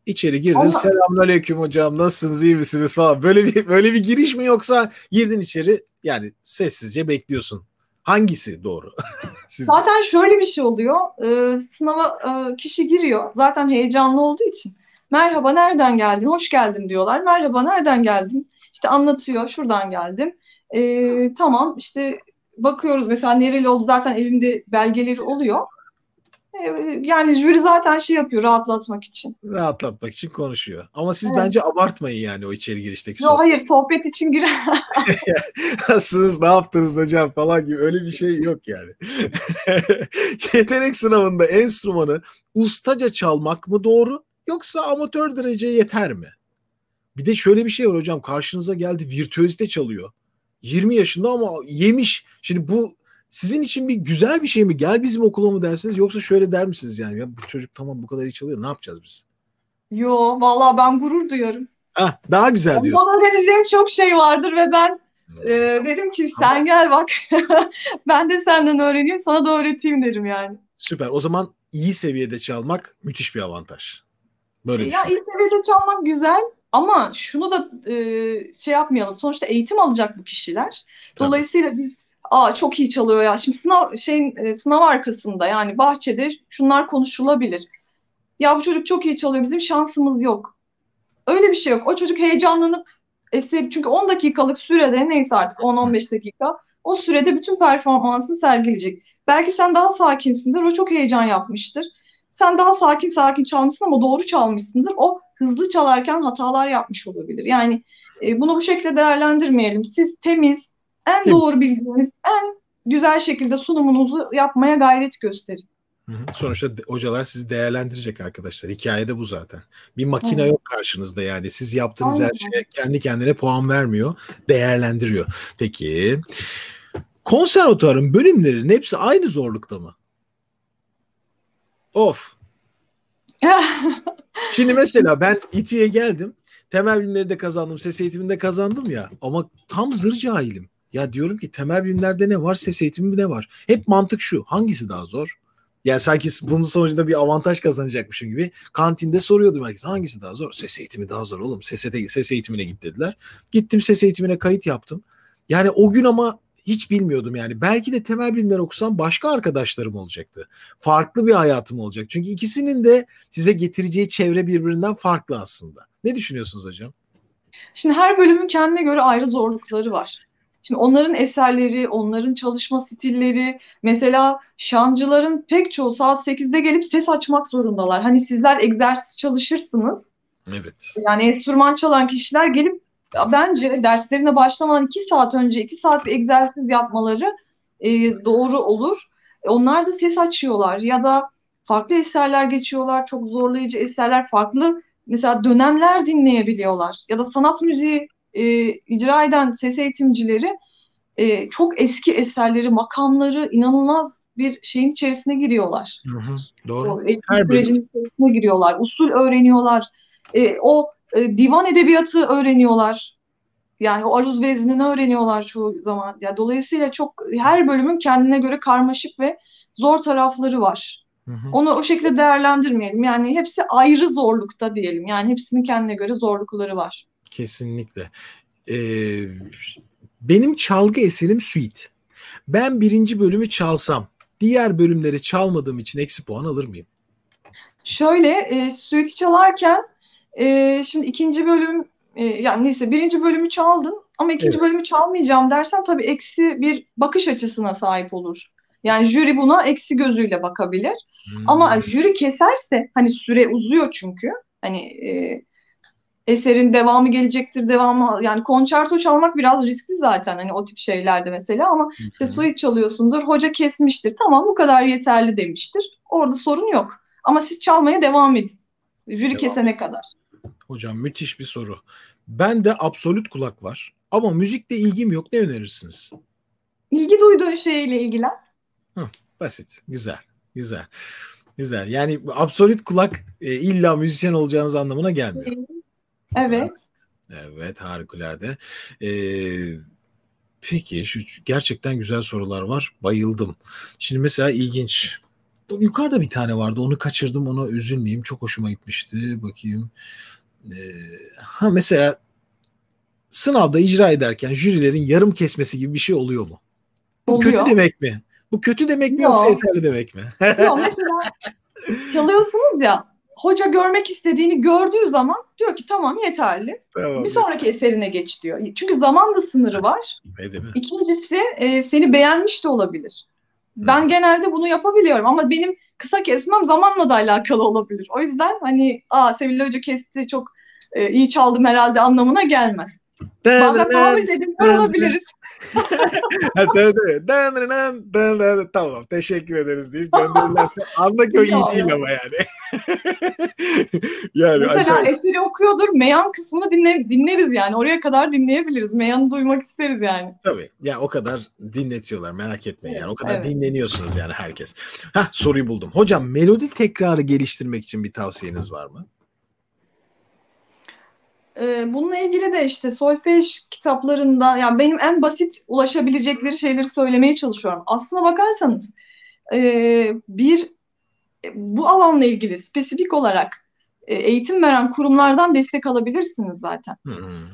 İçeri girdin. Allah. Selamünaleyküm hocam. Nasılsınız? iyi misiniz falan. Böyle bir böyle bir giriş mi yoksa girdin içeri yani sessizce bekliyorsun. Hangisi doğru? Zaten şöyle bir şey oluyor. Ee, sınava e, kişi giriyor. Zaten heyecanlı olduğu için. Merhaba nereden geldin? Hoş geldin diyorlar. Merhaba nereden geldin? İşte anlatıyor. Şuradan geldim. Ee, tamam işte bakıyoruz mesela nereli oldu zaten elimde belgeleri oluyor. E, yani jüri zaten şey yapıyor rahatlatmak için. Rahatlatmak için konuşuyor. Ama siz Evet. bence abartmayın yani o içeri girişteki Yo sohbet. hayır sohbet için girer. Nasılsınız, ne yaptınız hocam falan gibi öyle bir şey yok yani. Yetenek sınavında enstrümanı ustaca çalmak mı doğru yoksa amatör derece yeter mi? Bir de şöyle bir şey var hocam karşınıza geldi virtüözite çalıyor. 20 yaşında ama yemiş. Şimdi bu sizin için bir güzel bir şey mi? Gel bizim okula mı dersiniz yoksa şöyle der misiniz yani? Ya bu çocuk tamam bu kadar iyi çalıyor ne yapacağız biz? Yo vallahi ben gurur duyarım. Ah daha güzel diyorsun. Bana vereceğim çok şey vardır ve ben e, derim ki sen gel bak ben de senden öğreneyim sana da öğreteyim derim yani. Süper. O zaman iyi seviyede çalmak müthiş bir avantaj. Böyle Ya düşün. iyi seviyede çalmak güzel ama şunu da e, şey yapmayalım. Sonuçta eğitim alacak bu kişiler. Tabii. Dolayısıyla biz aa çok iyi çalıyor ya. Şimdi sınav şeyin e, sınav arkasında yani bahçede şunlar konuşulabilir. Ya bu çocuk çok iyi çalıyor. Bizim şansımız yok. Öyle bir şey yok. O çocuk heyecanlanıp eser çünkü 10 dakikalık sürede neyse artık 10-15 dakika o sürede bütün performansını sergileyecek. Belki sen daha sakinsindir. O çok heyecan yapmıştır. Sen daha sakin sakin çalmışsın ama doğru çalmışsındır. O hızlı çalarken hatalar yapmış olabilir. Yani e, bunu bu şekilde değerlendirmeyelim. Siz temiz, en Temiz. doğru bildiğiniz, en güzel şekilde sunumunuzu yapmaya gayret gösterin. Hı hı. Sonuçta hocalar sizi değerlendirecek arkadaşlar. Hikayede bu zaten. Bir makine Evet. yok karşınızda yani. Siz yaptığınız her Aynen. şeye kendi kendine puan vermiyor. Değerlendiriyor. Peki. Konservatuarın bölümlerinin hepsi aynı zorlukta mı? Of. Şimdi mesela ben İTÜ'ye geldim. Temel bilimleri de kazandım. Ses eğitiminde kazandım ya. Ama tam zır cahilim. Ya diyorum ki temel bilimlerde ne var? Ses eğitimi ne var? Hep mantık şu. Hangisi daha zor? Yani sanki bunun sonucunda bir avantaj kazanacakmışım gibi. Kantinde soruyordum herkes. Hangisi daha zor? Ses eğitimi daha zor oğlum. Sese, ses eğitimine git dediler. Gittim ses eğitimine kayıt yaptım. Yani o gün ama hiç bilmiyordum yani. Belki de temel bilimler okusam başka arkadaşlarım olacaktı. Farklı bir hayatım olacak. Çünkü ikisinin de size getireceği çevre birbirinden farklı aslında. Ne düşünüyorsunuz hocam? Şimdi her bölümün kendine göre ayrı zorlukları var. Şimdi onların eserleri, onların çalışma stilleri, mesela şancıların pek çoğu saat 8'de gelip ses açmak zorundalar. Hani sizler egzersiz çalışırsınız. Evet. Yani enstrüman çalan kişiler gelip bence derslerine başlamadan 2 saat önce 2 saat bir egzersiz yapmaları e, doğru olur. E, Onlar da ses açıyorlar ya da farklı eserler geçiyorlar, çok zorlayıcı eserler, farklı mesela dönemler dinleyebiliyorlar ya da sanat müziği e, icra eden ses eğitimcileri e, çok eski eserleri, makamları inanılmaz bir şeyin içerisine giriyorlar. Hı hı, doğru. O eğitim Her sürecinin içerisine giriyorlar. Usul öğreniyorlar. E, o e, divan edebiyatı öğreniyorlar. Yani o aruz veznini öğreniyorlar çoğu zaman. Ya dolayısıyla çok her bölümün kendine göre karmaşık ve zor tarafları var. Hı hı. Onu o şekilde değerlendirmeyelim. Yani hepsi ayrı zorlukta diyelim. Yani hepsinin kendine göre zorlukları var. Kesinlikle. Ee, benim çalgı eserim suite. Ben birinci bölümü çalsam, diğer bölümleri çalmadığım için eksi puan alır mıyım? Şöyle e, suite'i çalarken e, şimdi ikinci bölüm e, yani neyse birinci bölümü çaldın ama ikinci Evet. bölümü çalmayacağım dersen tabii eksi bir bakış açısına sahip olur. Yani jüri buna eksi gözüyle bakabilir. Hmm. Ama jüri keserse hani süre uzuyor çünkü hani e, eserin devamı gelecektir devamı yani konçerto çalmak biraz riskli zaten hani o tip şeylerde mesela ama işte Hı hı. suite çalıyorsundur hoca kesmiştir tamam bu kadar yeterli demiştir orada sorun yok ama siz çalmaya devam edin jüri Devam. kesene kadar. Hocam müthiş bir soru. Ben de absolut kulak var. Ama müzikle ilgim yok. Ne önerirsiniz? İlgi duyduğun şeyle ilgilen. Basit. Güzel. Güzel. Güzel. Yani absolut kulak e, illa müzisyen olacağınız anlamına gelmiyor. Evet. Evet harikulade. Ee, peki şu gerçekten güzel sorular var. Bayıldım. Şimdi mesela ilginç. Yukarıda bir tane vardı. Onu kaçırdım. Ona üzülmeyeyim. Çok hoşuma gitmişti. Bakayım. Ee, ha mesela sınavda icra ederken jürilerin yarım kesmesi gibi bir şey oluyor mu? Bu Oluyor. kötü demek mi? Bu kötü demek mi Yok. yoksa yeterli demek mi? Yok, mesela çalıyorsunuz ya hoca görmek istediğini gördüğü zaman diyor ki tamam yeterli. tamam. Bir sonraki eserine geç diyor. Çünkü zaman da sınırı var. Ne değil mi? İkincisi e, seni beğenmiş de olabilir. Ben genelde bunu yapabiliyorum ama benim kısa kesmem zamanla da alakalı olabilir. O yüzden hani aa Sevilla Hoca kesti çok e, iyi çaldım herhalde anlamına gelmez. Bazen tahammül edemiyor olabiliriz. tamam teşekkür ederiz deyip gönderirlerse anla ki o iyi değil ama yani. yani Mesela acayip. eseri okuyordur meyan kısmını dinle, dinleriz yani oraya kadar dinleyebiliriz. Meyanı duymak isteriz yani. Tabii ya o kadar dinletiyorlar merak etmeyin yani o kadar evet. dinleniyorsunuz yani herkes. Hah soruyu buldum. Hocam melodi tekrarı geliştirmek için bir tavsiyeniz var mı? Ee, bununla ilgili de işte solfej kitaplarında yani benim en basit ulaşabilecekleri şeyleri söylemeye çalışıyorum. Aslına bakarsanız e, bir bu alanla ilgili spesifik olarak e, eğitim veren kurumlardan destek alabilirsiniz zaten.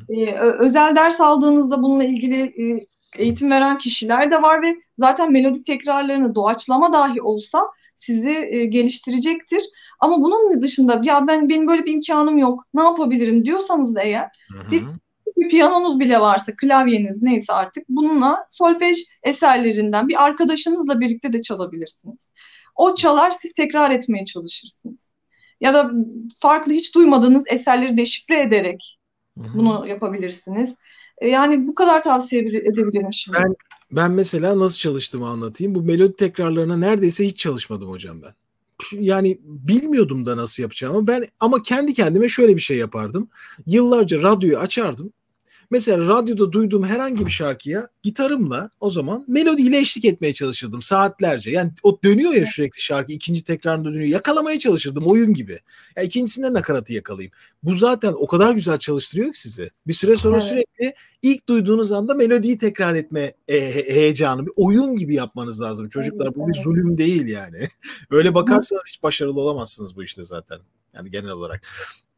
E, özel ders aldığınızda bununla ilgili e, eğitim veren kişiler de var ve zaten melodi tekrarlarını doğaçlama dahi olsa sizi e, geliştirecektir. Ama bunun dışında ya ben benim böyle bir imkanım yok. Ne yapabilirim diyorsanız da eğer bir, bir piyanonuz bile varsa, klavyeniz neyse artık bununla solfej eserlerinden bir arkadaşınızla birlikte de çalabilirsiniz. O çalar siz tekrar etmeye çalışırsınız. Ya da farklı hiç duymadığınız eserleri deşifre ederek bunu yapabilirsiniz. E, yani bu kadar tavsiye edebilirim şimdi. Ben ben mesela nasıl çalıştığımı anlatayım. Bu melodi tekrarlarına neredeyse hiç çalışmadım hocam ben. Yani bilmiyordum da nasıl yapacağımı. Ben ama kendi kendime şöyle bir şey yapardım. Yıllarca radyoyu açardım. Mesela radyoda duyduğum herhangi bir şarkıya gitarımla o zaman melodiyle eşlik etmeye çalışırdım saatlerce. Yani o dönüyor ya sürekli şarkı ikinci tekrarında dönüyor. Yakalamaya çalışırdım oyun gibi. Ya ikincisinde nakaratı yakalayayım. Bu zaten o kadar güzel çalıştırıyor ki sizi. Bir süre sonra evet. sürekli ilk duyduğunuz anda melodiyi tekrar etme e, heyecanı bir oyun gibi yapmanız lazım. Çocuklar bu bir zulüm değil yani. Öyle bakarsanız hiç başarılı olamazsınız bu işte zaten. Yani genel olarak.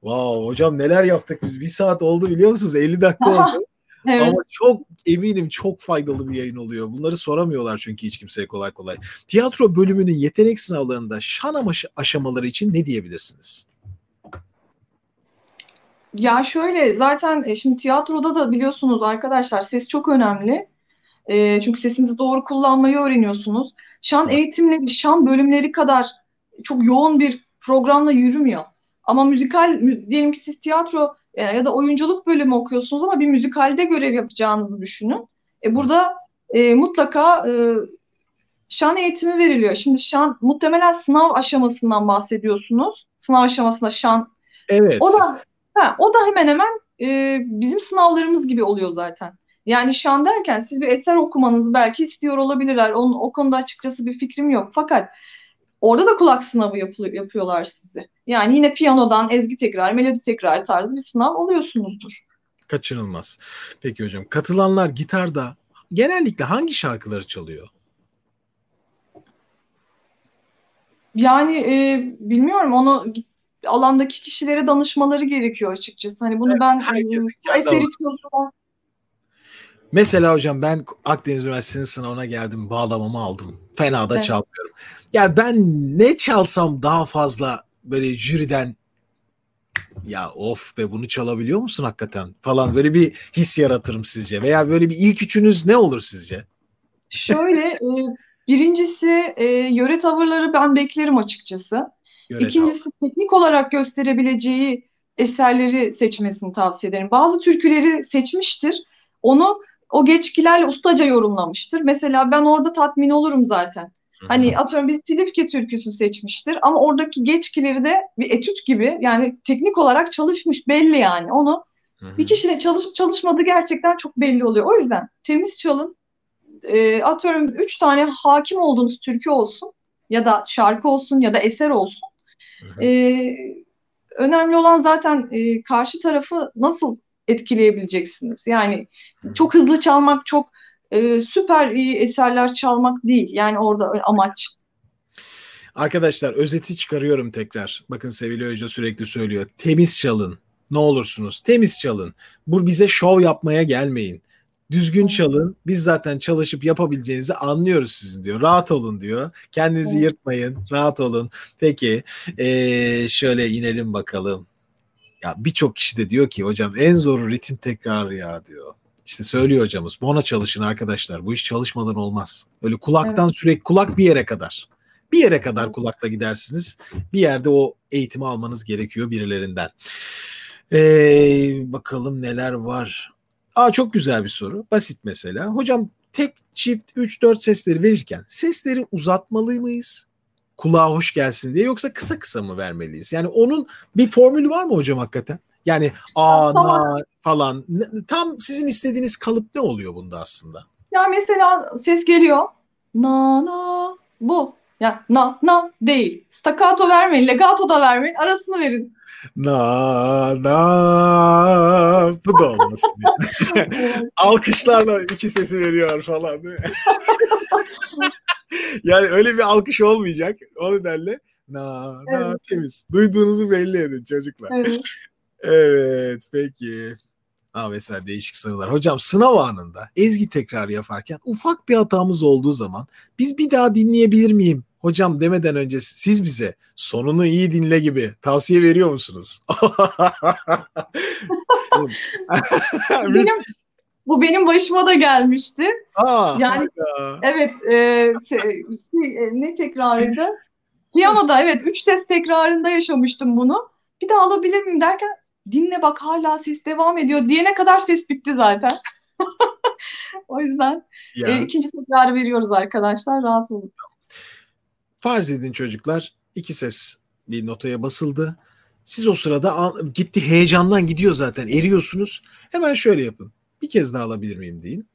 Wow hocam neler yaptık biz. Bir saat oldu biliyor musunuz? 50 dakika oldu. evet. Ama çok eminim çok faydalı bir yayın oluyor. Bunları soramıyorlar çünkü hiç kimseye kolay kolay. Tiyatro bölümünün yetenek sınavlarında şan aşamaları için ne diyebilirsiniz? Ya şöyle zaten e, şimdi tiyatroda da biliyorsunuz arkadaşlar ses çok önemli. E, çünkü sesinizi doğru kullanmayı öğreniyorsunuz. Şan eğitimleri, şan bölümleri kadar çok yoğun bir programla yürümüyor. Ama müzikal diyelim ki siz tiyatro e, ya da oyunculuk bölümü okuyorsunuz ama bir müzikalde görev yapacağınızı düşünün. E, burada e, mutlaka e, şan eğitimi veriliyor. Şimdi şan muhtemelen sınav aşamasından bahsediyorsunuz. Sınav aşamasında şan. Evet. O da ha, o da hemen hemen e, bizim sınavlarımız gibi oluyor zaten. Yani şan derken siz bir eser okumanızı belki istiyor olabilirler. Onun, o konuda açıkçası bir fikrim yok. Fakat Orada da kulak sınavı yapılıyor, yapıyorlar sizi. Yani yine piyanodan ezgi tekrar, melodi tekrar tarzı bir sınav oluyorsunuzdur. Kaçınılmaz. Peki hocam katılanlar gitarda genellikle hangi şarkıları çalıyor? Yani e, bilmiyorum onu alandaki kişilere danışmaları gerekiyor açıkçası. Hani bunu evet, ben e, eseri çalışıyorum. Mesela hocam ben Akdeniz Üniversitesi'nin sınavına geldim. Bağlamamı aldım. Fena da evet. çalmıyorum. Ya ben ne çalsam daha fazla böyle jüriden ya of be bunu çalabiliyor musun hakikaten falan böyle bir his yaratırım sizce veya böyle bir ilk üçünüz ne olur sizce? Şöyle e, birincisi e, yöre tavırları ben beklerim açıkçası. Yöre İkincisi tavır. teknik olarak gösterebileceği eserleri seçmesini tavsiye ederim. Bazı türküleri seçmiştir. Onu o geçkilerle ustaca yorumlamıştır. Mesela ben orada tatmin olurum zaten. Hani atıyorum bir Silifke türküsü seçmiştir ama oradaki geçkileri de bir etüt gibi yani teknik olarak çalışmış belli yani. Onu bir kişinin çalışıp çalışmadığı gerçekten çok belli oluyor. O yüzden temiz çalın. E, atıyorum üç tane hakim olduğunuz türkü olsun ya da şarkı olsun ya da eser olsun. E, önemli olan zaten e, karşı tarafı nasıl etkileyebileceksiniz. Yani çok hızlı çalmak, çok e, süper iyi eserler çalmak değil. Yani orada amaç. Arkadaşlar özeti çıkarıyorum tekrar. Bakın Sevili Hoca sürekli söylüyor. Temiz çalın. Ne olursunuz temiz çalın. Bu bize şov yapmaya gelmeyin. Düzgün çalın. Biz zaten çalışıp yapabileceğinizi anlıyoruz sizin diyor. Rahat olun diyor. Kendinizi yırtmayın. Rahat olun. Peki ee, şöyle inelim bakalım. Ya birçok kişi de diyor ki hocam en zoru ritim tekrar ya diyor. İşte söylüyor hocamız. Bona çalışın arkadaşlar. Bu iş çalışmadan olmaz. Öyle kulaktan evet. sürekli kulak bir yere kadar. Bir yere kadar kulakla gidersiniz. Bir yerde o eğitimi almanız gerekiyor birilerinden. Ee, bakalım neler var. Aa çok güzel bir soru. Basit mesela. Hocam tek çift 3-4 sesleri verirken sesleri uzatmalı mıyız? Kulağa hoş gelsin diye yoksa kısa kısa mı vermeliyiz? Yani onun bir formülü var mı hocam hakikaten? Yani a, na falan. Tam sizin istediğiniz kalıp ne oluyor bunda aslında? Ya mesela ses geliyor. Na na bu. Ya na na değil. Staccato vermeyin, legato da vermeyin. Arasını verin. Na na bu da olmasın. Alkışlarla iki sesi veriyor falan. yani öyle bir alkış olmayacak. O nedenle na na evet. temiz. Duyduğunuzu belli edin çocuklar. Evet. evet peki. Ha mesela değişik sorular. Hocam sınav anında ezgi tekrar yaparken ufak bir hatamız olduğu zaman biz bir daha dinleyebilir miyim? Hocam demeden önce siz bize sonunu iyi dinle gibi tavsiye veriyor musunuz? benim, bu benim başıma da gelmişti. Aa, yani ya. evet e, te, şey, e, ne tekrarıydı? Piyanoda evet üç ses tekrarında yaşamıştım bunu. Bir daha alabilir miyim derken dinle bak hala ses devam ediyor diyene kadar ses bitti zaten. o yüzden e, ikinci tekrarı veriyoruz arkadaşlar rahat olun. Farz edin çocuklar iki ses bir notaya basıldı. Siz o sırada gitti heyecandan gidiyor zaten eriyorsunuz. Hemen şöyle yapın. Bir kez daha alabilir miyim deyin.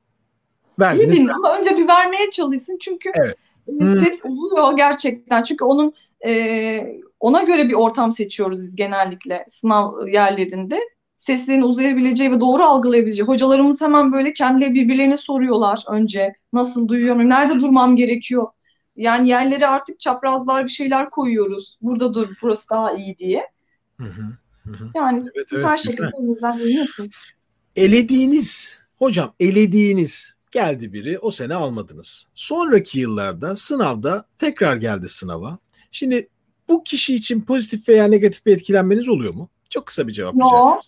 Verdiniz. İyi ama önce bir vermeye çalışsın çünkü evet. E, ses hmm. oluyor gerçekten. Çünkü onun e, ona göre bir ortam seçiyoruz biz genellikle sınav yerlerinde. Seslerin uzayabileceği ve doğru algılayabileceği. Hocalarımız hemen böyle kendileri birbirlerine soruyorlar önce. Nasıl duyuyorum, nerede durmam gerekiyor? Yani yerlere artık çaprazlar bir şeyler koyuyoruz. Burada dur, burası daha iyi diye. Hı hı. Hı. Yani evet, evet, her şekilde elimizden. Elediğiniz, hocam elediğiniz geldi biri o sene almadınız. Sonraki yıllarda sınavda tekrar geldi sınava. Şimdi bu kişi için pozitif veya negatif bir etkilenmeniz oluyor mu? Çok kısa bir cevap rica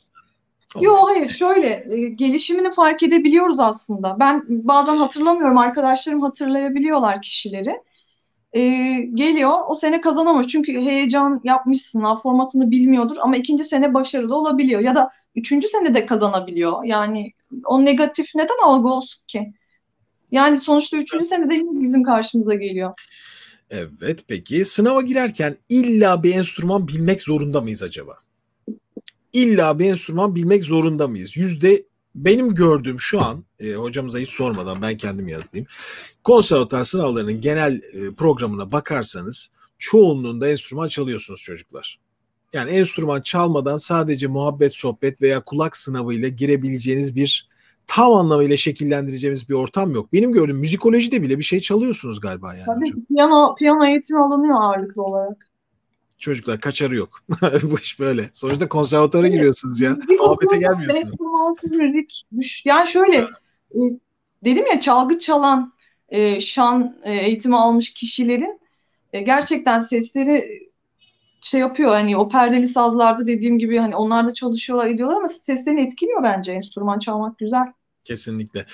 Yok hayır şöyle e, gelişimini fark edebiliyoruz aslında. Ben bazen hatırlamıyorum arkadaşlarım hatırlayabiliyorlar kişileri. E, geliyor o sene kazanamaz çünkü heyecan yapmış sınav formatını bilmiyordur ama ikinci sene başarılı olabiliyor ya da üçüncü sene de kazanabiliyor. Yani o negatif neden algı olsun ki? Yani sonuçta üçüncü sene de bizim karşımıza geliyor. Evet peki sınava girerken illa bir enstrüman bilmek zorunda mıyız acaba? İlla bir enstrüman bilmek zorunda mıyız? Yüzde benim gördüğüm şu an e, hocamıza hiç sormadan ben kendim yanıtlayayım. Konservatuar sınavlarının genel e, programına bakarsanız çoğunluğunda enstrüman çalıyorsunuz çocuklar. Yani enstrüman çalmadan sadece muhabbet, sohbet veya kulak sınavı ile girebileceğiniz bir tam anlamıyla şekillendireceğimiz bir ortam yok. Benim gördüğüm müzikolojide bile bir şey çalıyorsunuz galiba yani. Tabii piyano, piyano eğitimi alınıyor ağırlıklı olarak. Çocuklar kaçarı yok. Bu iş böyle. Sonuçta konservatuvara giriyorsunuz ya. Muhabbete gelmiyorsunuz. Enstrümansız müzik. Yani şöyle e, dedim ya çalgı çalan e, şan e, eğitimi almış kişilerin gerçekten sesleri şey yapıyor hani o perdeli sazlarda dediğim gibi hani onlar da çalışıyorlar ediyorlar ama seslerini etkiliyor bence enstrüman çalmak güzel. Kesinlikle.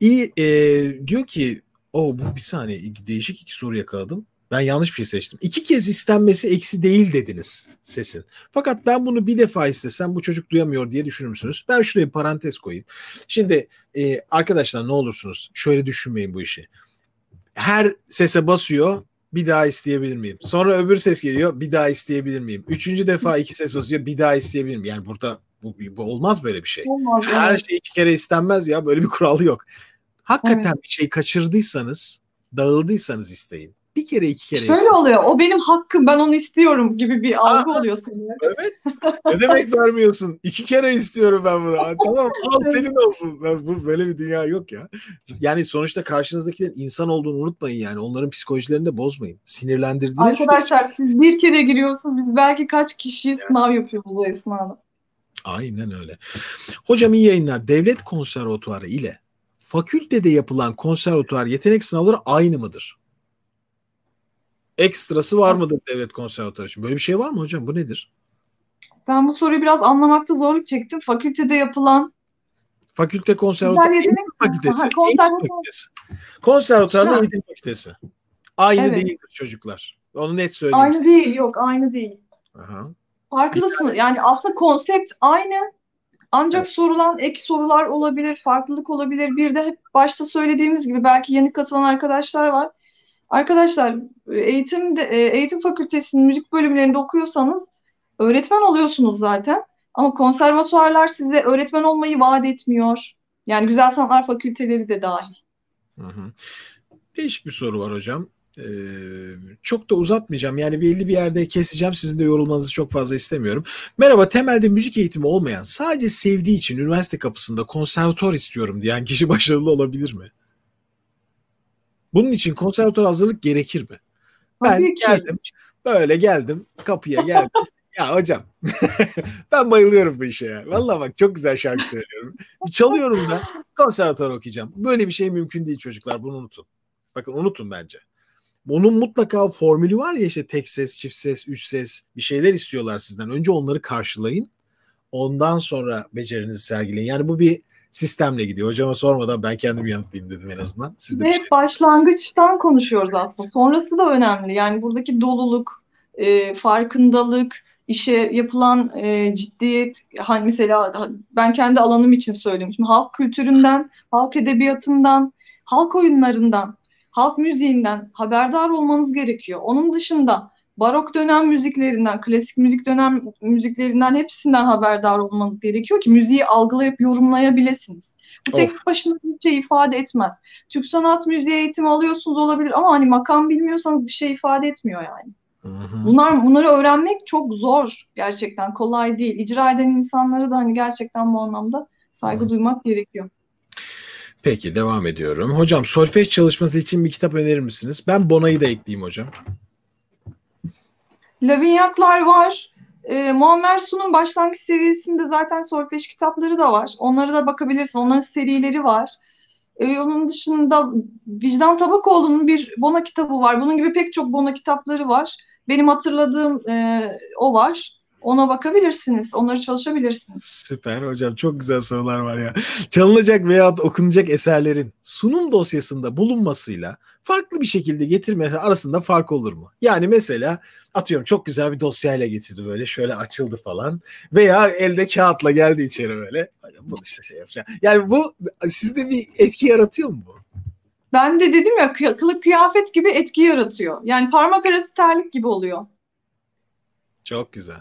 İyi e, diyor ki o bu bir saniye değişik iki soru yakaladım. Ben yanlış bir şey seçtim. İki kez istenmesi eksi değil dediniz sesin. Fakat ben bunu bir defa istesem bu çocuk duyamıyor diye düşünür müsünüz? Ben şuraya parantez koyayım. Şimdi e, arkadaşlar ne olursunuz şöyle düşünmeyin bu işi. Her sese basıyor bir daha isteyebilir miyim? Sonra öbür ses geliyor bir daha isteyebilir miyim? Üçüncü defa iki ses basıyor bir daha isteyebilir miyim? Yani burada bu, bu olmaz böyle bir şey. Olmaz, Her evet. şey iki kere istenmez ya böyle bir kuralı yok. Hakikaten evet. bir şey kaçırdıysanız dağıldıysanız isteyin. Bir kere iki kere. Şöyle oluyor. O benim hakkım. Ben onu istiyorum gibi bir algı Aa, oluyor senin. Evet. ne demek vermiyorsun? İki kere istiyorum ben bunu. tamam al senin olsun. Bu böyle bir dünya yok ya. Yani sonuçta karşınızdakilerin insan olduğunu unutmayın yani. Onların psikolojilerini de bozmayın. Sinirlendirdiğiniz Arkadaşlar siz bir kere giriyorsunuz. Biz belki kaç kişi yani. sınav yapıyoruz o esnada. Aynen öyle. Hocam iyi yayınlar. Devlet konservatuarı ile fakültede yapılan konservatuar yetenek sınavları aynı mıdır? Ekstrası var mıdır devlet konservatuarı için? Böyle bir şey var mı hocam? Bu nedir? Ben bu soruyu biraz anlamakta zorluk çektim. Fakültede yapılan Fakülte konservatuarı eğitim fakültesi. Aha, eğitim fakültesi. Konservatuarda eğitim fakültesi. Aynı evet. değildir çocuklar. Onu net söyleyeyim. Aynı değil, yok aynı değil. Aha. Farklısınız. Yani aslında konsept aynı. Ancak sorulan ek sorular olabilir, farklılık olabilir. Bir de hep başta söylediğimiz gibi belki yeni katılan arkadaşlar var. Arkadaşlar eğitim e, eğitim fakültesinin müzik bölümlerinde okuyorsanız öğretmen oluyorsunuz zaten. Ama konservatuarlar size öğretmen olmayı vaat etmiyor. Yani güzel sanatlar fakülteleri de dahil. Hı hı. Değişik bir soru var hocam. Ee, çok da uzatmayacağım. Yani belli bir yerde keseceğim. Sizin de yorulmanızı çok fazla istemiyorum. Merhaba, temelde müzik eğitimi olmayan, sadece sevdiği için üniversite kapısında konservatuar istiyorum diyen kişi başarılı olabilir mi? Bunun için konservatuar hazırlık gerekir mi? Ben Tabii ki. geldim, böyle geldim, kapıya geldim. ya hocam, ben bayılıyorum bu işe ya. Vallahi bak çok güzel şarkı söylüyorum. Çalıyorum da konservatuar okuyacağım. Böyle bir şey mümkün değil çocuklar, bunu unutun. Bakın unutun bence. Bunun mutlaka formülü var ya işte tek ses, çift ses, üç ses bir şeyler istiyorlar sizden. Önce onları karşılayın. Ondan sonra becerinizi sergileyin. Yani bu bir sistemle gidiyor. Hocama sormadan ben kendim yanıtlayayım dedim en azından. Siz de bir şey. başlangıçtan konuşuyoruz aslında. Sonrası da önemli. Yani buradaki doluluk, e, farkındalık, işe yapılan e, ciddiyet, hani mesela ben kendi alanım için söyleyeyim. Şimdi halk kültüründen, halk edebiyatından, halk oyunlarından, halk müziğinden haberdar olmanız gerekiyor. Onun dışında barok dönem müziklerinden, klasik müzik dönem müziklerinden hepsinden haberdar olmanız gerekiyor ki müziği algılayıp yorumlayabilirsiniz. Bu tek Of. başına bir şey ifade etmez. Türk sanat müziği eğitimi alıyorsunuz olabilir ama hani makam bilmiyorsanız bir şey ifade etmiyor yani. Bunlar bunları öğrenmek çok zor gerçekten kolay değil. İcra eden insanlara da hani gerçekten bu anlamda saygı Hı. duymak gerekiyor. Peki devam ediyorum. Hocam solfej çalışması için bir kitap önerir misiniz? Ben Bona'yı da ekleyeyim hocam. Lavinyaklar var. Ee, Muammer Su'nun başlangıç seviyesinde zaten solfej kitapları da var. Onlara da bakabilirsin. Onların serileri var. Ee, onun dışında Vicdan Tabakoğlu'nun bir Bona kitabı var. Bunun gibi pek çok Bona kitapları var. Benim hatırladığım e, o var. Ona bakabilirsiniz. Onları çalışabilirsiniz. Süper hocam çok güzel sorular var ya. Çalınacak veya okunacak eserlerin sunum dosyasında bulunmasıyla farklı bir şekilde getirmesi arasında fark olur mu? Yani mesela atıyorum çok güzel bir dosyayla getirdi böyle şöyle açıldı falan veya elde kağıtla geldi içeri böyle. Bunu işte şey yapacağım. Yani bu sizde bir etki yaratıyor mu bu? Ben de dedim ya kı- kılık kıyafet gibi etki yaratıyor. Yani parmak arası terlik gibi oluyor. Çok güzel.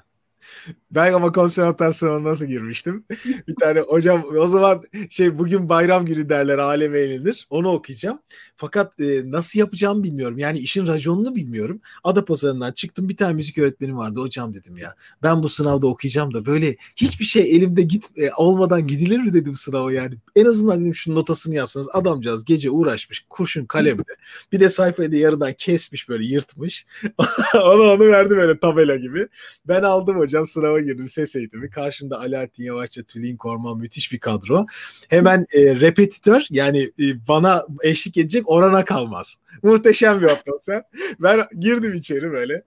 Ben ama konservatuar sınavına nasıl girmiştim? Bir tane hocam o zaman şey bugün bayram günü derler aleme eğlenir. Onu okuyacağım. Fakat e, nasıl yapacağımı bilmiyorum. Yani işin raconunu bilmiyorum. Adapazarı'ndan çıktım bir tane müzik öğretmenim vardı. Hocam dedim ya ben bu sınavda okuyacağım da böyle hiçbir şey elimde git e, olmadan gidilir mi dedim sınava yani. En azından dedim şu notasını yazsanız adamcağız gece uğraşmış kurşun kalemle. Bir de sayfayı da yarıdan kesmiş böyle yırtmış. onu onu verdi böyle tabela gibi. Ben aldım hocam sınava girdim ses eğitimi. Karşımda Alaaddin Yavaşça, Tülin Korman müthiş bir kadro. Hemen e, repetitör yani e, bana eşlik edecek orana kalmaz. Muhteşem bir atmosfer. Ben girdim içeri böyle.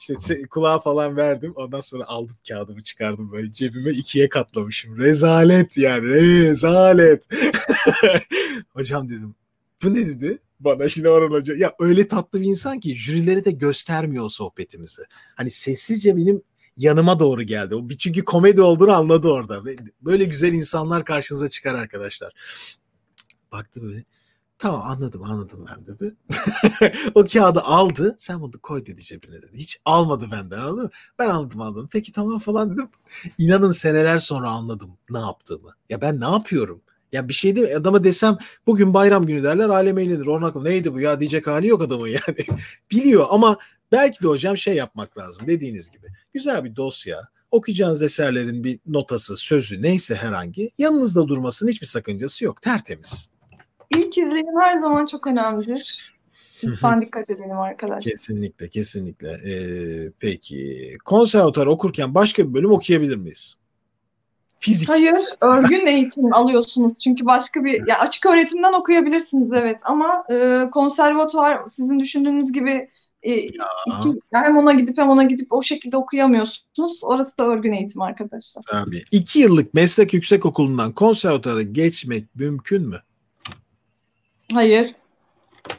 İşte kulağa falan verdim. Ondan sonra aldım kağıdımı çıkardım böyle cebime ikiye katlamışım. Rezalet yani rezalet. Hocam dedim bu ne dedi? Bana şimdi Orhan Hoca. Ya öyle tatlı bir insan ki jürilere de göstermiyor sohbetimizi. Hani sessizce benim yanıma doğru geldi. O çünkü komedi olduğunu anladı orada. Böyle güzel insanlar karşınıza çıkar arkadaşlar. Baktı böyle. Tamam anladım anladım ben dedi. o kağıdı aldı. Sen bunu koy dedi cebine dedi. Hiç almadı benden anladın mı? Ben anladım anladım. Peki tamam falan dedim. İnanın seneler sonra anladım ne yaptığımı. Ya ben ne yapıyorum? Ya bir şey değil? Adama desem bugün bayram günü derler alem eğlenir. Ornak neydi bu ya diyecek hali yok adamın yani. Biliyor ama belki de hocam şey yapmak lazım dediğiniz gibi. Güzel bir dosya, okuyacağınız eserlerin bir notası, sözü neyse herhangi yanınızda durmasının hiçbir sakıncası yok. Tertemiz. İlk izlenim her zaman çok önemlidir. Lütfen dikkat edelim arkadaşlar. Kesinlikle, kesinlikle. Ee, peki, konservatuar okurken başka bir bölüm okuyabilir miyiz? Fizik. Hayır, örgün eğitim alıyorsunuz. Çünkü başka bir, ya açık öğretimden okuyabilirsiniz evet ama e, konservatuvar sizin düşündüğünüz gibi e, iki, hem ona gidip hem ona gidip o şekilde okuyamıyorsunuz. Orası da örgün eğitim arkadaşlar. Abi, iki yıllık meslek yüksekokulu'ndan konservatuara geçmek mümkün mü? Hayır.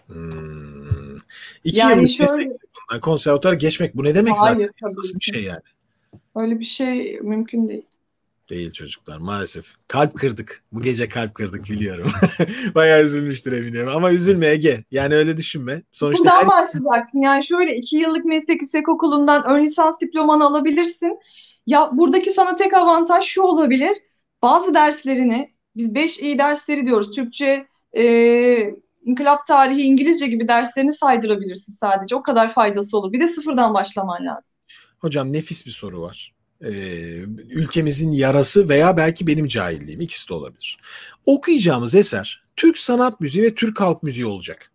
Hmm. İki Yani yıllık şöyle- meslek okulundan konservatuara geçmek bu ne demek Hayır, zaten? tabii Nasıl bir şey yani? Öyle bir şey mümkün değil. Değil çocuklar maalesef. Kalp kırdık. Bu gece kalp kırdık biliyorum. Bayağı üzülmüştür eminim. Ama üzülme Ege. Yani öyle düşünme. Sonuçta Buradan her... başlayacaksın. Yani şöyle iki yıllık meslek yüksekokulu'ndan ön lisans diplomanı alabilirsin. Ya buradaki sana tek avantaj şu olabilir. Bazı derslerini biz 5 iyi dersleri diyoruz. Türkçe, e, inkılap tarihi, İngilizce gibi derslerini saydırabilirsin sadece. O kadar faydası olur. Bir de sıfırdan başlaman lazım. Hocam nefis bir soru var. Ee, ülkemizin yarası veya belki benim cahilliğim ikisi de olabilir. Okuyacağımız eser Türk sanat müziği ve Türk halk müziği olacak.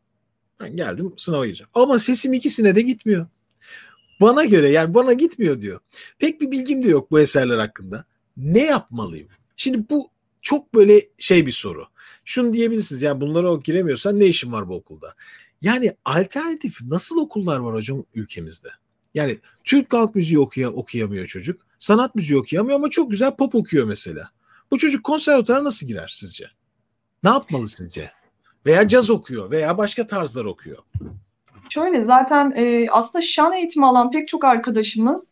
Ben geldim sınava gireceğim. Ama sesim ikisine de gitmiyor. Bana göre yani bana gitmiyor diyor. Pek bir bilgim de yok bu eserler hakkında. Ne yapmalıyım? Şimdi bu çok böyle şey bir soru. Şunu diyebilirsiniz yani bunlara o giremiyorsan ne işin var bu okulda? Yani alternatif nasıl okullar var hocam ülkemizde? Yani Türk halk müziği okuya, okuyamıyor çocuk. Sanat müziği okuyamıyor ama çok güzel pop okuyor mesela. Bu çocuk konservatuvara nasıl girer sizce? Ne yapmalı sizce? Veya caz okuyor veya başka tarzlar okuyor. Şöyle zaten e, aslında şan eğitimi alan pek çok arkadaşımız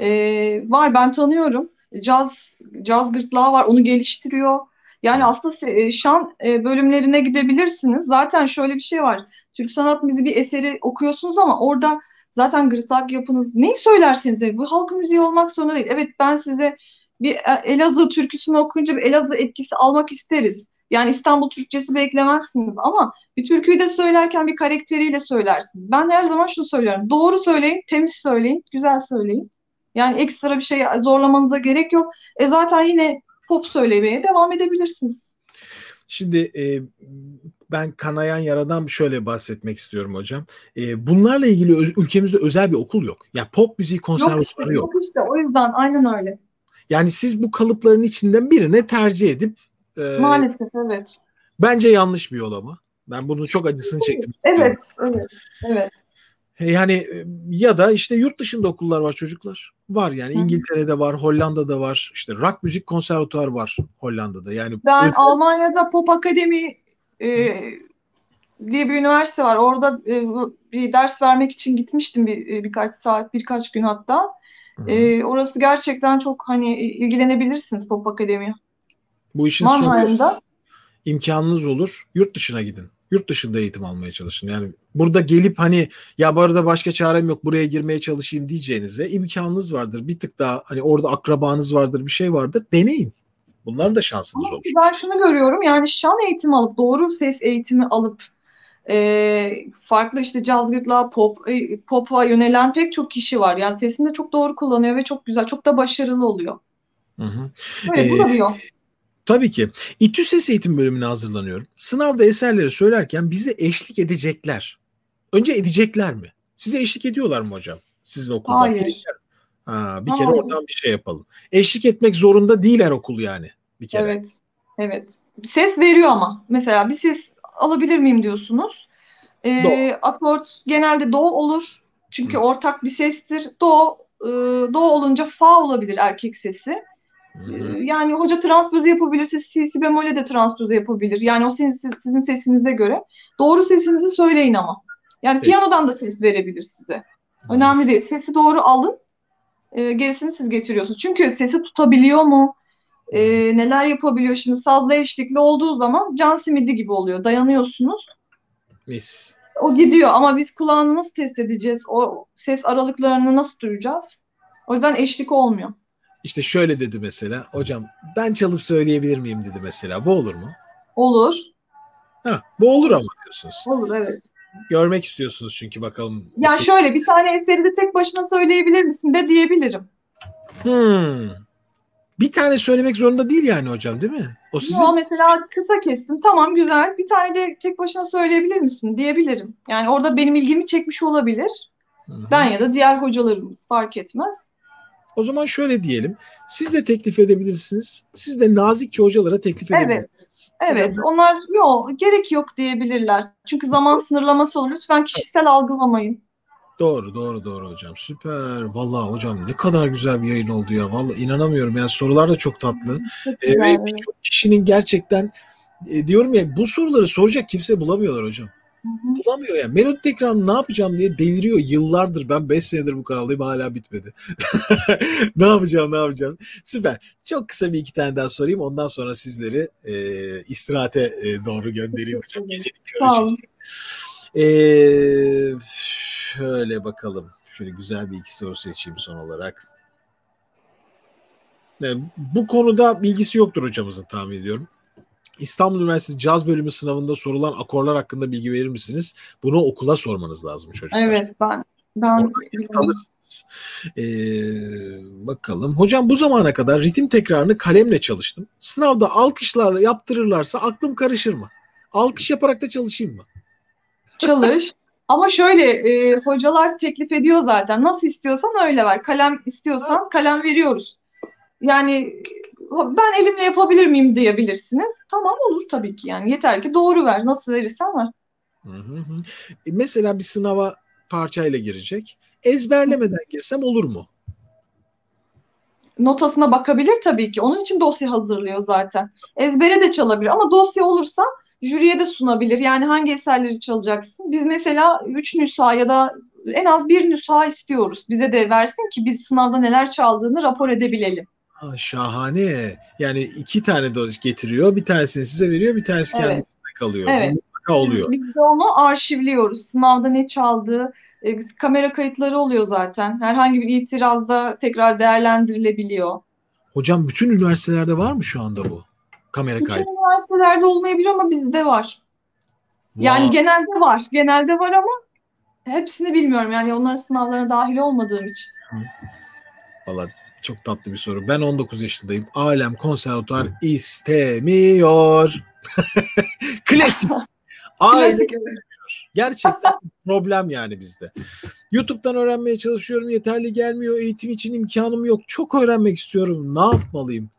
e, var. Ben tanıyorum. Caz caz gırtlağı var. Onu geliştiriyor. Yani aslında e, şan e, bölümlerine gidebilirsiniz. Zaten şöyle bir şey var. Türk sanat müziği bir eseri okuyorsunuz ama orada zaten gırtlak yapınız neyi söylerseniz de bu halk müziği olmak zorunda değil. Evet ben size bir e, Elazığ türküsünü okuyunca bir Elazığ etkisi almak isteriz. Yani İstanbul Türkçesi beklemezsiniz ama bir türküyü de söylerken bir karakteriyle söylersiniz. Ben her zaman şunu söylüyorum. Doğru söyleyin, temiz söyleyin, güzel söyleyin. Yani ekstra bir şey zorlamanıza gerek yok. E zaten yine pop söylemeye devam edebilirsiniz. Şimdi e, ben kanayan yaradan şöyle bahsetmek istiyorum hocam. E, bunlarla ilgili öz- ülkemizde özel bir okul yok. Ya pop müziği Yok işte, konservatuarı yok. yok işte. O yüzden aynen öyle. Yani siz bu kalıpların içinden birine tercih edip e, Maalesef evet. bence yanlış bir yol ama. Ben bunun çok acısını çektim. Evet, evet, evet. E, Yani e, ya da işte yurt dışında okullar var çocuklar. Var yani Hı. İngiltere'de var, Hollanda'da var. İşte rock müzik konservatuar var Hollanda'da. Yani Ben özel- Almanya'da Pop Akademi e, diye bir üniversite var. Orada e, bir ders vermek için gitmiştim bir e, birkaç saat, birkaç gün hatta. E, orası gerçekten çok hani ilgilenebilirsiniz Pop Akademi. bu işin sonu imkanınız olur. Yurt dışına gidin. Yurt dışında eğitim almaya çalışın. Yani burada gelip hani ya bu arada başka çarem yok buraya girmeye çalışayım diyeceğinize imkanınız vardır. Bir tık daha hani orada akrabanız vardır bir şey vardır. Deneyin. Bunlar da şansınız olur. ben şunu görüyorum yani şan eğitimi alıp doğru ses eğitimi alıp e, farklı işte caz gırtlağı pop e, pop'a yönelen pek çok kişi var. Yani sesini de çok doğru kullanıyor ve çok güzel, çok da başarılı oluyor. Hı hı. Böyle bu Ee, yol. Tabii ki. İTÜ Ses Eğitim bölümüne hazırlanıyorum. Sınavda eserleri söylerken bize eşlik edecekler. Önce edecekler mi? Size eşlik ediyorlar mı hocam? Sizin okulda. Hayır. Ha, bir kere Hayır. oradan bir şey yapalım. Eşlik etmek zorunda değil her okul yani. Bir kere. Evet. Evet. Ses veriyor ama. Mesela bir ses alabilir miyim diyorsunuz. Ee, Do. akort genelde do olur. Çünkü ortak bir sestir. Do, e, do olunca fa olabilir erkek sesi. Hı Ee, hı. Yani hoca transpoze yapabilirse si bemole de transpoze yapabilir. Yani o sizin, sizin sesinize göre. Doğru sesinizi söyleyin ama. Yani Peki. piyanodan da ses verebilir size. Önemli değil. Sesi doğru alın. E, gerisini siz getiriyorsunuz. Çünkü sesi tutabiliyor mu? E, neler yapabiliyor? Şimdi sazla eşlikli olduğu zaman can simidi gibi oluyor. Dayanıyorsunuz. Mis. O gidiyor ama biz kulağını nasıl test edeceğiz? O ses aralıklarını nasıl duyacağız? O yüzden eşlik olmuyor. İşte şöyle dedi mesela. Hocam ben çalıp söyleyebilir miyim dedi mesela. Bu olur mu? Olur. Ha, bu olur ama diyorsunuz. Olur evet. Görmek istiyorsunuz çünkü bakalım. Ya nasıl- şöyle bir tane eseri de tek başına söyleyebilir misin de diyebilirim. Hmm. Bir tane söylemek zorunda değil yani hocam değil mi? O sizin Yo, mesela kısa kestim. Tamam güzel. Bir tane de tek başına söyleyebilir misin diyebilirim. Yani orada benim ilgimi çekmiş olabilir. Hı hı. Ben ya da diğer hocalarımız fark etmez. O zaman şöyle diyelim. Siz de teklif edebilirsiniz. Siz de nazikçe hocalara teklif Evet. edebilirsiniz. Evet, onlar yok, gerek yok diyebilirler. Çünkü zaman sınırlaması olur. Lütfen kişisel algılamayın. Doğru, doğru, doğru hocam. Süper. Vallahi hocam ne kadar güzel bir yayın oldu ya. Vallahi inanamıyorum. Yani sorular da çok tatlı. Çok Ee, ve birçok kişinin gerçekten e, diyorum ya bu soruları soracak kimse bulamıyorlar hocam. Bulamıyor yani. Melodi tekrarını ne yapacağım diye deliriyor. Yıllardır ben 5 senedir bu kanaldayım hala bitmedi. ne yapacağım ne yapacağım. Süper. Çok kısa bir iki tane daha sorayım. Ondan sonra sizleri e, istirahate e, doğru göndereyim hocam. Gecenin körü Sağ olun. e, şöyle bakalım. Şöyle güzel bir iki soru seçeyim son olarak. E, bu konuda bilgisi yoktur hocamızın tahmin ediyorum. İstanbul Üniversitesi Caz Bölümü sınavında sorulan akorlar hakkında bilgi verir misiniz? Bunu okula sormanız lazım çocuklar. Evet ben ben. Ee, bakalım. Hocam bu zamana kadar ritim tekrarını kalemle çalıştım. Sınavda alkışlarla yaptırırlarsa aklım karışır mı? Alkış yaparak da çalışayım mı? Çalış. Ama şöyle e, hocalar teklif ediyor zaten. Nasıl istiyorsan öyle ver. Kalem istiyorsan kalem veriyoruz. Yani ben elimle yapabilir miyim diyebilirsiniz. Tamam olur tabii ki yani. Yeter ki doğru ver. Nasıl verirsen ver. Hı hı. E, mesela bir sınava parçayla girecek. Ezberlemeden girsem olur mu? Notasına bakabilir tabii ki. Onun için dosya hazırlıyor zaten. Ezbere de çalabilir ama dosya olursa jüriye de sunabilir. Yani hangi eserleri çalacaksın? Biz mesela 3 nüsha ya da en az bir nüsha istiyoruz. Bize de versin ki biz sınavda neler çaldığını rapor edebilelim. Ha, şahane. Yani iki tane de getiriyor. Bir tanesini size veriyor, bir tanesi Evet. kendisine kalıyor. Evet. Mutlaka oluyor. Biz, biz de onu arşivliyoruz. Sınavda ne çaldığı, e, kamera kayıtları oluyor zaten. Herhangi bir itirazda tekrar değerlendirilebiliyor. Hocam bütün üniversitelerde var mı şu anda bu? Kamera Bütün kaydı. üniversitelerde olmayabilir ama bizde var. Yani Vay. genelde var. Genelde var ama hepsini bilmiyorum. Yani onların sınavlarına dahil olmadığım için. Valla çok tatlı bir soru. Ben 19 yaşındayım. Alem konservatuar istemiyor. Klasik. Aile. Gerçekten problem yani bizde. YouTube'dan öğrenmeye çalışıyorum. Yeterli gelmiyor. Eğitim için imkanım yok. Çok öğrenmek istiyorum. Ne yapmalıyım?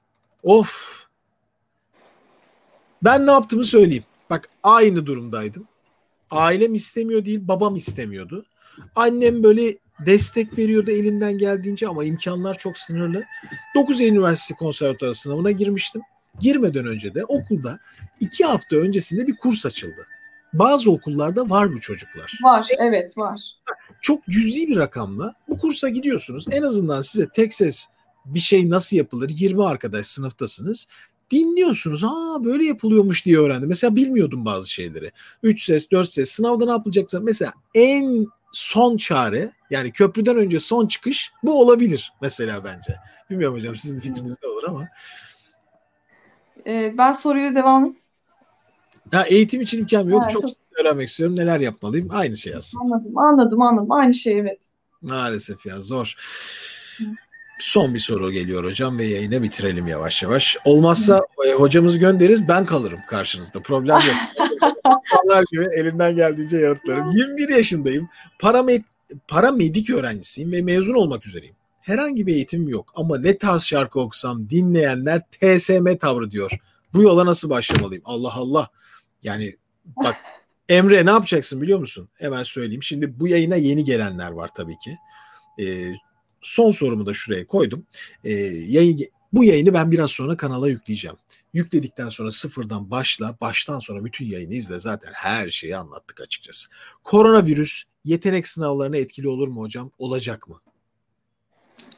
Of. Ben ne yaptığımı söyleyeyim. Bak aynı durumdaydım. Ailem istemiyor değil, babam istemiyordu. Annem böyle destek veriyordu elinden geldiğince ama imkanlar çok sınırlı. 9 Eylül Üniversitesi Konservatuarı sınavına girmiştim. Girmeden önce de okulda iki hafta öncesinde bir kurs açıldı. Bazı okullarda var bu çocuklar. Var, evet var. Çok cüzi bir rakamla bu kursa gidiyorsunuz. En azından size tek ses bir şey nasıl yapılır 20 arkadaş sınıftasınız. Dinliyorsunuz. Aa böyle yapılıyormuş diye öğrendim. Mesela bilmiyordum bazı şeyleri. 3 ses, 4 ses. Sınavda ne yapılacaksa mesela en son çare yani köprüden önce son çıkış bu olabilir mesela bence. Bilmiyorum hocam sizin fikriniz ne olur ama. Ee, ben soruyu devam Ya eğitim için imkanım yok. Ha, çok çok- öğrenmek istiyorum. Neler yapmalıyım? Aynı şey aslında. anladım, anladım, anladım. Aynı şey evet. Maalesef ya zor. Son bir soru geliyor hocam ve yayını bitirelim yavaş yavaş. Olmazsa e, hocamızı göndeririz ben kalırım karşınızda. Problem yok. İnsanlar gibi elimden geldiğince yanıtlarım. 21 yaşındayım. Paramed paramedik öğrencisiyim ve mezun olmak üzereyim. Herhangi bir eğitimim yok ama ne tarz şarkı okusam dinleyenler TSM tavrı diyor. Bu yola nasıl başlamalıyım? Allah Allah. Yani bak Emre ne yapacaksın biliyor musun? Hemen söyleyeyim. Şimdi bu yayına yeni gelenler var tabii ki. Ee, son sorumu da şuraya koydum. Ee, yayın, bu yayını ben biraz sonra kanala yükleyeceğim. Yükledikten sonra sıfırdan başla, baştan sonra bütün yayını izle. Zaten her şeyi anlattık açıkçası. Koronavirüs yetenek sınavlarına etkili olur mu hocam? Olacak mı?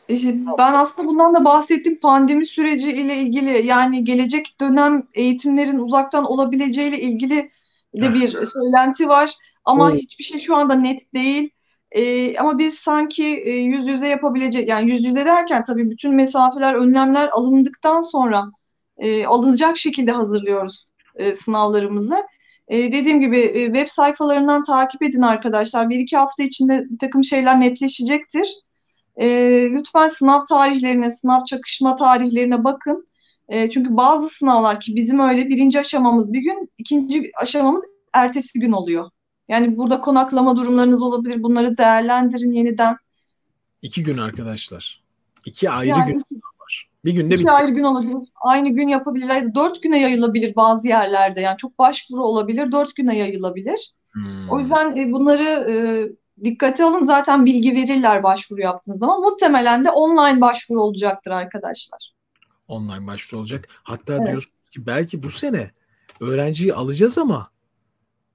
Ee, Ben aslında bundan da bahsettim. Pandemi süreci ile ilgili yani gelecek dönem eğitimlerin uzaktan olabileceğiyle ilgili de bir söylenti var. Ama Evet. hiçbir şey şu anda net değil. Ee, ama biz sanki e, yüz yüze yapabilecek yani yüz yüze derken tabii bütün mesafeler, önlemler alındıktan sonra e, alınacak şekilde hazırlıyoruz e, sınavlarımızı. E, dediğim gibi e, web sayfalarından takip edin arkadaşlar. Bir iki hafta içinde bir takım şeyler netleşecektir. E, lütfen sınav tarihlerine, sınav çakışma tarihlerine bakın. E, çünkü bazı sınavlar ki bizim öyle birinci aşamamız bir gün, ikinci aşamamız ertesi gün oluyor. Yani burada konaklama durumlarınız olabilir. Bunları değerlendirin yeniden. İki gün arkadaşlar. İki ayrı Yani gün var. Bir günde iki bir ayrı gün olabilir. Aynı gün yapabilirler. Dört güne yayılabilir bazı yerlerde. Yani çok başvuru olabilir. Dört güne yayılabilir. Hmm. O yüzden e, bunları e, dikkate alın. Zaten bilgi verirler başvuru yaptığınız zaman. Muhtemelen de online başvuru olacaktır arkadaşlar. online başvuru olacak. Hatta Evet. diyorsunuz ki belki bu sene öğrenciyi alacağız ama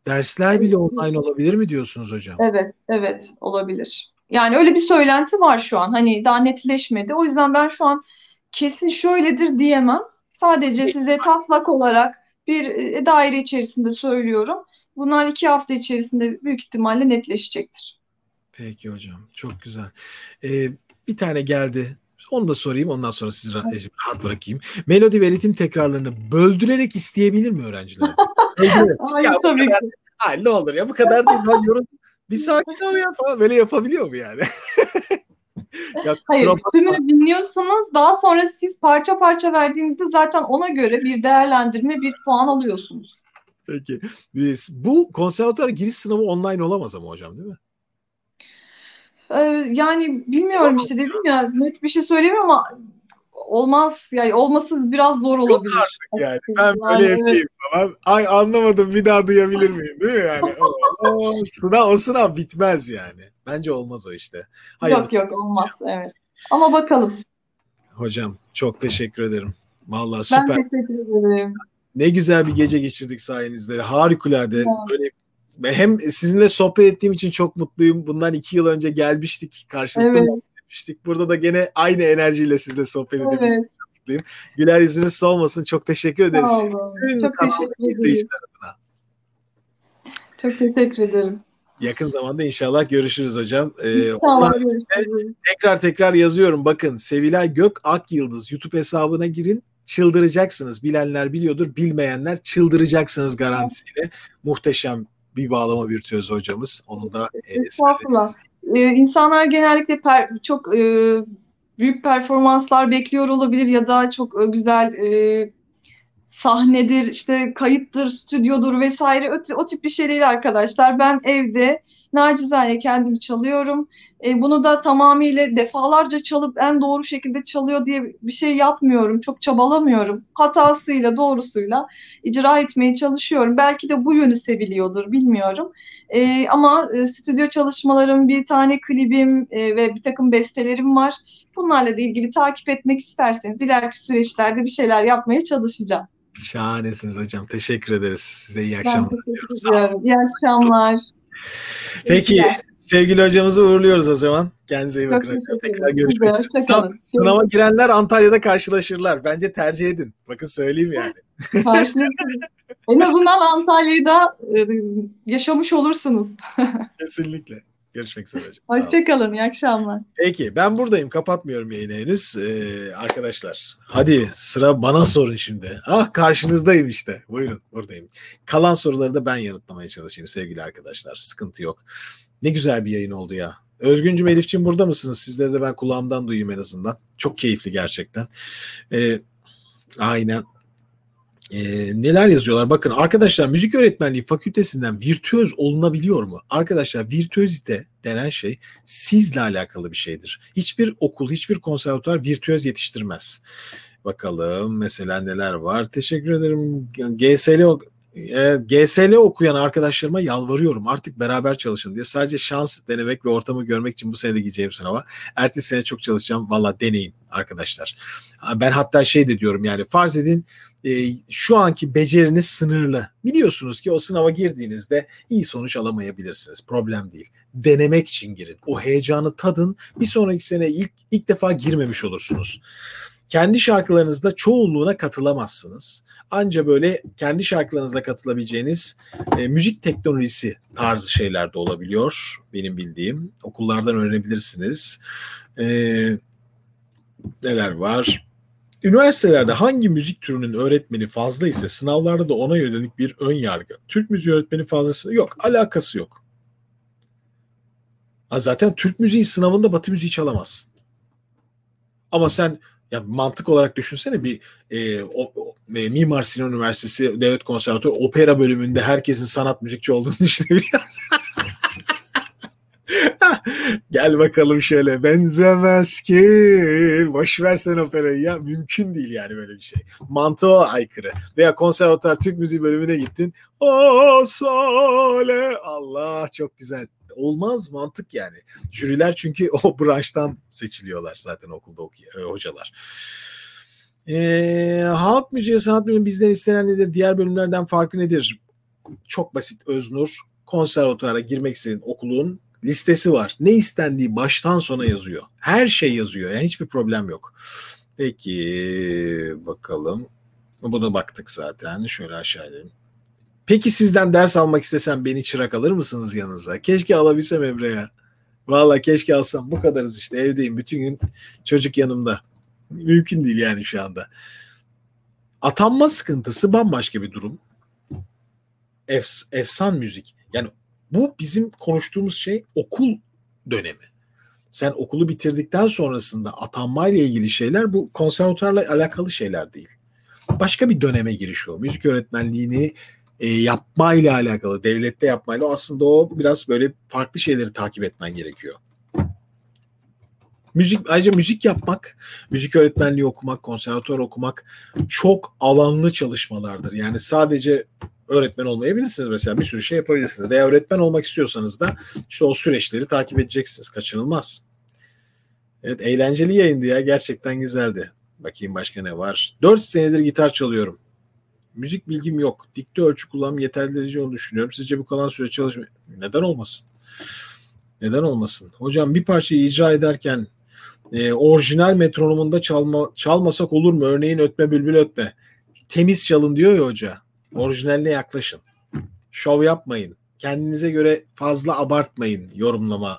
Dersler bile online olabilir mi diyorsunuz hocam? Evet, evet olabilir. Yani öyle bir söylenti var şu an. Hani daha netleşmedi. O yüzden ben şu an kesin şöyledir diyemem. Sadece size taslak olarak bir e, daire içerisinde söylüyorum. Bunlar iki hafta içerisinde büyük ihtimalle netleşecektir. Peki hocam. Çok güzel. Ee, bir tane geldi. Onu da sorayım. Ondan sonra sizi rahat, rahat bırakayım. Melodi ve ritim tekrarlarını böldürerek isteyebilir mi öğrenciler? Hayır ya tabii kadar, ki. Hayır ne olur ya bu kadar değil. Ben yorum, bir sakin ol ya falan. Böyle yapabiliyor mu yani? ya, Hayır, tümünü dinliyorsunuz. Daha sonra siz parça parça verdiğinizde zaten ona göre bir değerlendirme, bir puan alıyorsunuz. Peki. Bu konservatuara giriş sınavı online olamaz ama hocam değil mi? Ee, yani bilmiyorum işte dedim ya net bir şey söylemiyorum ama olmaz yani olması biraz zor olabilir. Yok artık yani. Ben böyle yani, yapayım falan. Ay anlamadım bir daha duyabilir miyim değil mi yani? o, o, sınav, o sınav bitmez yani. Bence olmaz o işte. Hayır, yok yok olmaz evet. Ama bakalım. Hocam çok teşekkür ederim. Vallahi süper. Ben teşekkür ederim. Ne güzel bir gece geçirdik sayenizde. Harikulade. Ya. Böyle hem sizinle sohbet ettiğim için çok mutluyum. Bundan iki yıl önce gelmiştik. Karşılıklı evet. etmiştik. Burada da gene aynı enerjiyle sizle sohbet evet. edebildim. Mutluyum. Güler yüzünüz solmasın. Çok teşekkür ederiz. Sağ olun. Çok teşekkür ederim. Çok teşekkür ederim. Yakın zamanda inşallah görüşürüz hocam. Ee, inşallah görüşürüz. Tekrar tekrar yazıyorum. Bakın Sevilay Gök Ak Yıldız YouTube hesabına girin çıldıracaksınız. Bilenler biliyordur, bilmeyenler çıldıracaksınız garantisiyle. Muhteşem bir bağlama virtüözü hocamız. Onun da e, Estağfurullah. Ee, insanlar genellikle per, çok e, büyük performanslar bekliyor olabilir ya da çok e, güzel e, sahnedir, işte kayıttır, stüdyodur vesaire o, o tip bir şey değil arkadaşlar. Ben evde nacizane kendimi çalıyorum. E, bunu da tamamıyla defalarca çalıp en doğru şekilde çalıyor diye bir şey yapmıyorum. Çok çabalamıyorum. Hatasıyla, doğrusuyla icra etmeye çalışıyorum. Belki de bu yönü seviliyordur, bilmiyorum. E, ama e, stüdyo çalışmalarım, bir tane klibim e, ve bir takım bestelerim var. Bunlarla da ilgili takip etmek isterseniz ileriki süreçlerde bir şeyler yapmaya çalışacağım. Şahanesiniz hocam. Teşekkür ederiz. Size iyi akşamlar. Ben teşekkür ediyorum. İyi akşamlar. Peki sevgili hocamızı uğurluyoruz o zaman. Kendinize iyi bakın. Tekrar görüşmek üzere. Sınava girenler Antalya'da karşılaşırlar. Bence tercih edin. Bakın söyleyeyim yani. en azından Antalya'da e, yaşamış olursunuz. Kesinlikle. Görüşmek üzere. Hoşçakalın. İyi akşamlar. Peki ben buradayım. Kapatmıyorum yayını henüz. Ee, arkadaşlar hadi sıra bana sorun şimdi. Ah karşınızdayım işte. Buyurun buradayım. Kalan soruları da ben yanıtlamaya çalışayım sevgili arkadaşlar. Sıkıntı yok. Ne güzel bir yayın oldu ya. Özgüncüm Elif'ciğim burada mısınız? Sizleri de ben kulağımdan duyayım en azından. Çok keyifli gerçekten. Ee, aynen e, neler yazıyorlar? Bakın arkadaşlar müzik öğretmenliği fakültesinden virtüöz olunabiliyor mu? Arkadaşlar virtüözite denen şey sizle alakalı bir şeydir. Hiçbir okul, hiçbir konservatuar virtüöz yetiştirmez. Bakalım mesela neler var. Teşekkür ederim. GSL e, GSL okuyan arkadaşlarıma yalvarıyorum artık beraber çalışın diye. Sadece şans denemek ve ortamı görmek için bu sene de gideceğim sınava. Ertesi sene çok çalışacağım. Valla deneyin arkadaşlar. Ben hatta şey de diyorum yani farz edin e, şu anki beceriniz sınırlı. Biliyorsunuz ki o sınava girdiğinizde iyi sonuç alamayabilirsiniz. Problem değil. Denemek için girin. O heyecanı tadın. Bir sonraki sene ilk ilk defa girmemiş olursunuz. Kendi şarkılarınızda çoğunluğuna katılamazsınız. Anca böyle kendi şarkılarınızla katılabileceğiniz e, müzik teknolojisi tarzı şeyler de olabiliyor. Benim bildiğim. Okullardan öğrenebilirsiniz. E, neler var? Üniversitelerde hangi müzik türünün öğretmeni fazla ise sınavlarda da ona yönelik bir ön yargı. Türk müziği öğretmeni fazlası yok. Alakası yok. Zaten Türk müziği sınavında Batı müziği çalamazsın. Ama sen ya mantık olarak düşünsene bir e, o, e, Mimar Sinan Üniversitesi Devlet Konservatuarı opera bölümünde herkesin sanat müzikçi olduğunu düşünebiliyor Gel bakalım şöyle benzemez ki. Boş versen operayı ya. Mümkün değil yani böyle bir şey. Mantığa aykırı. Veya konservatuar Türk müziği bölümüne gittin. O sole. Allah çok güzel. Olmaz mantık yani. Jüriler çünkü o branştan seçiliyorlar zaten okulda e, hocalar. Ee, halk müziği sanat bölümü bizden istenen nedir? Diğer bölümlerden farkı nedir? çok basit Öznur konservatuara girmek istediğin okulun listesi var. Ne istendiği baştan sona yazıyor. Her şey yazıyor. Yani hiçbir problem yok. Peki bakalım. Buna baktık zaten. Şöyle aşağı inelim. Peki sizden ders almak istesem beni çırak alır mısınız yanınıza? Keşke alabilsem Emre ya. Valla keşke alsam. Bu kadarız işte evdeyim. Bütün gün çocuk yanımda. Mümkün değil yani şu anda. Atanma sıkıntısı bambaşka bir durum. Efs, efsan müzik. Yani bu bizim konuştuğumuz şey okul dönemi. Sen okulu bitirdikten sonrasında atanmayla ilgili şeyler bu konservatuarla alakalı şeyler değil. Başka bir döneme giriş o. Müzik öğretmenliğini e, yapmayla alakalı, devlette yapmayla aslında o biraz böyle farklı şeyleri takip etmen gerekiyor. Müzik ayrıca müzik yapmak, müzik öğretmenliği okumak, konservatuar okumak çok alanlı çalışmalardır. Yani sadece öğretmen olmayabilirsiniz mesela bir sürü şey yapabilirsiniz. Veya öğretmen olmak istiyorsanız da işte o süreçleri takip edeceksiniz. Kaçınılmaz. Evet eğlenceli yayındı ya. Gerçekten güzeldi. Bakayım başka ne var. 4 senedir gitar çalıyorum. Müzik bilgim yok. Dikte ölçü kullanım yeterli derece olduğunu düşünüyorum. Sizce bu kalan süre çalışma... Neden olmasın? Neden olmasın? Hocam bir parçayı icra ederken e, orijinal metronomunda çalma, çalmasak olur mu? Örneğin ötme bülbül ötme. Temiz çalın diyor ya hoca. Orijinaline yaklaşın. Şov yapmayın. Kendinize göre fazla abartmayın yorumlama.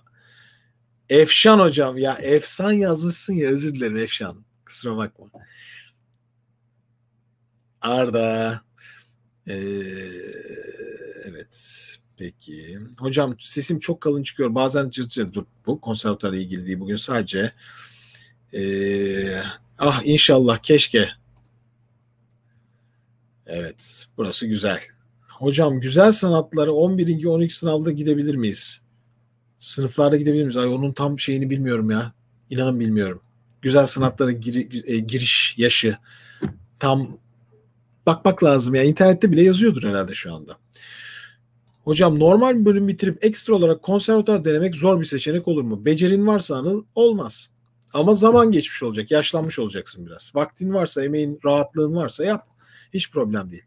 Efşan hocam ya efsan yazmışsın ya özür dilerim Efşan. Kusura bakma. Arda. Ee, evet. Peki. Hocam sesim çok kalın çıkıyor. Bazen cırt cırt dur. Bu konservatuarla ilgili değil. Bugün sadece ee, ah inşallah keşke Evet, burası güzel. Hocam güzel sanatları 11. 12 sınavda gidebilir miyiz? Sınıflarda gidebilir miyiz? Ay onun tam şeyini bilmiyorum ya. İnanın bilmiyorum. Güzel sanatlara gir, e, giriş yaşı tam bakmak lazım ya. İnternette bile yazıyordur herhalde şu anda. Hocam normal bir bölüm bitirip ekstra olarak konservatuar denemek zor bir seçenek olur mu? Becerin varsa anıl olmaz. Ama zaman geçmiş olacak. Yaşlanmış olacaksın biraz. Vaktin varsa, emeğin, rahatlığın varsa yap. Hiç problem değil.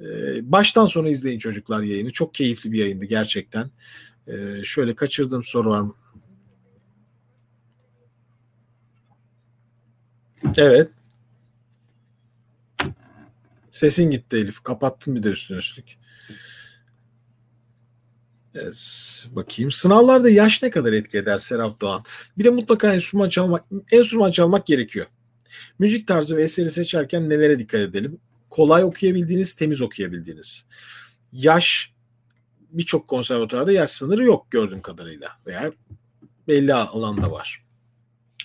Ee, baştan sona izleyin çocuklar yayını. Çok keyifli bir yayındı gerçekten. Ee, şöyle kaçırdığım soru var mı? Evet. Sesin gitti Elif. Kapattım bir de üstüne üstlük. Evet, bakayım. Sınavlarda yaş ne kadar etki eder Serap Doğan? Bir de mutlaka enstrüman çalmak, enstrüman çalmak gerekiyor. Müzik tarzı ve eseri seçerken nelere dikkat edelim? Kolay okuyabildiğiniz, temiz okuyabildiğiniz. Yaş birçok konservatuarda yaş sınırı yok gördüğüm kadarıyla veya belli alanda var.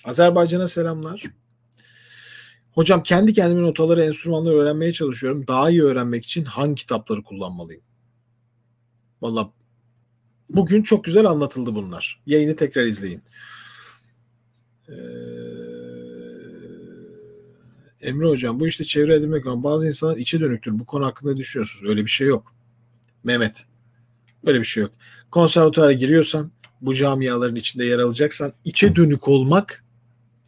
Azerbaycan'a selamlar. Hocam kendi kendime notaları, enstrümanları öğrenmeye çalışıyorum. Daha iyi öğrenmek için hangi kitapları kullanmalıyım? Valla bugün çok güzel anlatıldı bunlar. Yayını tekrar izleyin. Ee, Emre Hocam bu işte çevre edinmek ama bazı insanlar içe dönüktür. Bu konu hakkında düşünüyorsunuz. Öyle bir şey yok. Mehmet. Öyle bir şey yok. Konservatuara giriyorsan bu camiaların içinde yer alacaksan içe dönük olmak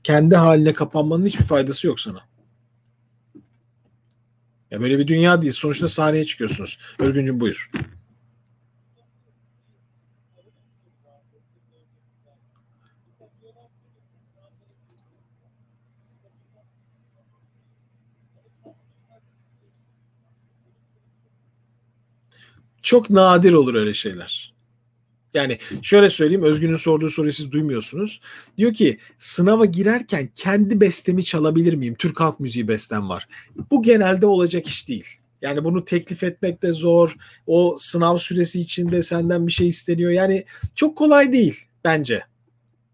kendi haline kapanmanın hiçbir faydası yok sana. Ya böyle bir dünya değil. Sonuçta sahneye çıkıyorsunuz. Örgüncüm buyur. Çok nadir olur öyle şeyler. Yani şöyle söyleyeyim Özgün'ün sorduğu soruyu siz duymuyorsunuz. Diyor ki sınava girerken kendi bestemi çalabilir miyim? Türk halk müziği bestem var. Bu genelde olacak iş değil. Yani bunu teklif etmek de zor. O sınav süresi içinde senden bir şey isteniyor. Yani çok kolay değil bence.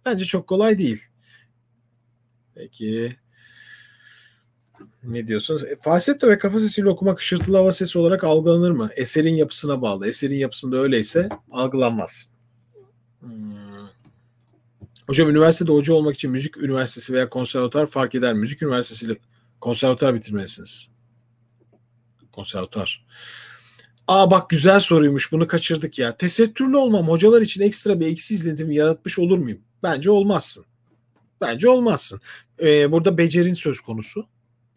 Bence çok kolay değil. Peki. Ne diyorsunuz? E, falsetto ve kafa sesiyle okumak ışırtılı hava sesi olarak algılanır mı? Eserin yapısına bağlı. Eserin yapısında öyleyse algılanmaz. Hmm. Hocam üniversitede hoca olmak için müzik üniversitesi veya konservatuar fark eder. Müzik üniversitesiyle konservatuar bitirmelisiniz. Konservatuar. Aa bak güzel soruymuş bunu kaçırdık ya. Tesettürlü olmam hocalar için ekstra bir eksi izlenimi yaratmış olur muyum? Bence olmazsın. Bence olmazsın. Ee, burada becerin söz konusu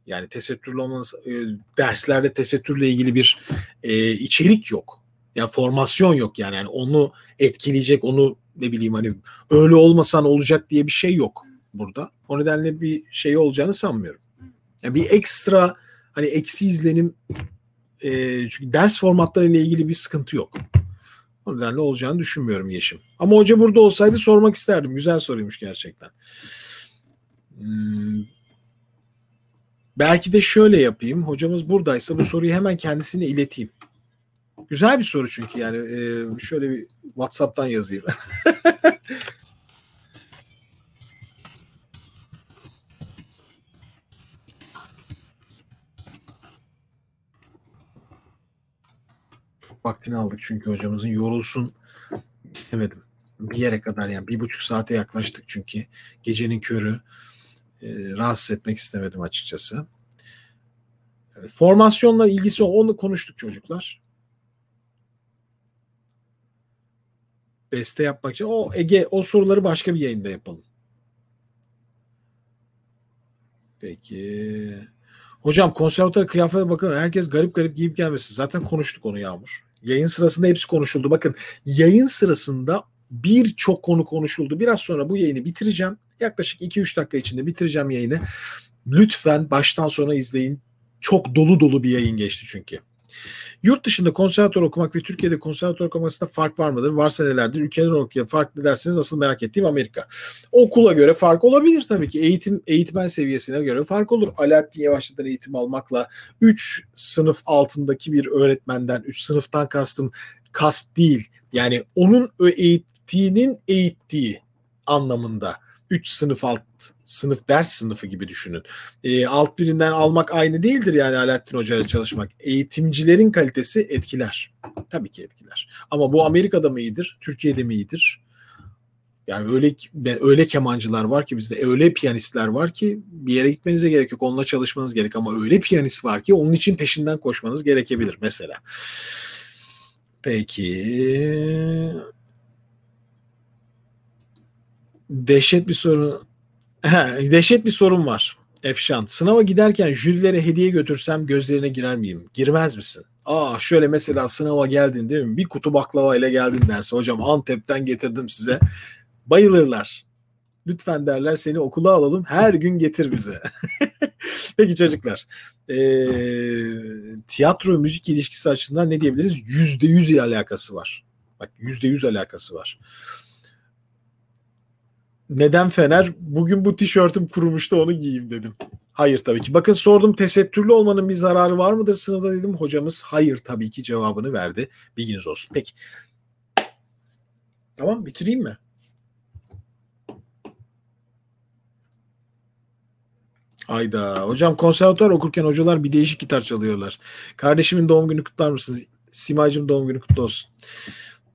Yani tesettürlü olmanız e, derslerde tesettürle ilgili bir e, içerik yok. Yani formasyon yok yani. yani onu etkileyecek onu ne bileyim hani öyle olmasan olacak diye bir şey yok burada. O nedenle bir şey olacağını sanmıyorum. Yani bir ekstra hani eksi izlenim e, çünkü ders formatları ile ilgili bir sıkıntı yok. O nedenle olacağını düşünmüyorum Yeşim. Ama hoca burada olsaydı sormak isterdim. Güzel soruymuş gerçekten. Hmm. Belki de şöyle yapayım. Hocamız buradaysa bu soruyu hemen kendisine ileteyim. Güzel bir soru çünkü yani e, şöyle bir WhatsApp'tan yazayım. vaktini aldık çünkü hocamızın yorulsun istemedim. Bir yere kadar yani bir buçuk saate yaklaştık çünkü gecenin körü rahatsız etmek istemedim açıkçası. Evet, formasyonla ilgisi onu konuştuk çocuklar. Beste yapmak için o Ege o soruları başka bir yayında yapalım. Peki. Hocam konservatuar kıyafete bakın herkes garip garip giyip gelmesin. Zaten konuştuk onu Yağmur. Yayın sırasında hepsi konuşuldu. Bakın yayın sırasında birçok konu konuşuldu. Biraz sonra bu yayını bitireceğim. Yaklaşık 2-3 dakika içinde bitireceğim yayını. Lütfen baştan sona izleyin. Çok dolu dolu bir yayın geçti çünkü. Yurt dışında konservatuar okumak ve Türkiye'de konservatuar okumak arasında fark var mıdır? Varsa nelerdir? Ülkeler okuyan farklı derseniz asıl merak ettiğim Amerika. Okula göre fark olabilir tabii ki. Eğitim eğitmen seviyesine göre fark olur. Alaaddin Yavaşlı'dan eğitim almakla 3 sınıf altındaki bir öğretmenden 3 sınıftan kastım kast değil. Yani onun eğittiğinin eğittiği anlamında 3 sınıf alt sınıf ders sınıfı gibi düşünün. E, alt birinden almak aynı değildir yani Alaaddin Hoca ile çalışmak. Eğitimcilerin kalitesi etkiler. Tabii ki etkiler. Ama bu Amerika'da mı iyidir? Türkiye'de mi iyidir? Yani öyle öyle kemancılar var ki bizde öyle piyanistler var ki bir yere gitmenize gerek yok. Onunla çalışmanız gerek ama öyle piyanist var ki onun için peşinden koşmanız gerekebilir mesela. Peki dehşet bir sorun. He, dehşet bir sorun var. Efşan. Sınava giderken jürilere hediye götürsem gözlerine girer miyim? Girmez misin? Aa şöyle mesela sınava geldin değil mi? Bir kutu baklava ile geldin derse hocam Antep'ten getirdim size. Bayılırlar. Lütfen derler seni okula alalım her gün getir bize. Peki çocuklar. E, tiyatro müzik ilişkisi açısından ne diyebiliriz? Yüzde yüz ile alakası var. Bak yüzde yüz alakası var neden Fener? Bugün bu tişörtüm kurumuştu onu giyeyim dedim. Hayır tabii ki. Bakın sordum tesettürlü olmanın bir zararı var mıdır sınıfta dedim. Hocamız hayır tabii ki cevabını verdi. Bilginiz olsun. Peki. Tamam bitireyim mi? Ayda. Hocam konservatuar okurken hocalar bir değişik gitar çalıyorlar. Kardeşimin doğum günü kutlar mısınız? Simacım doğum günü kutlu olsun.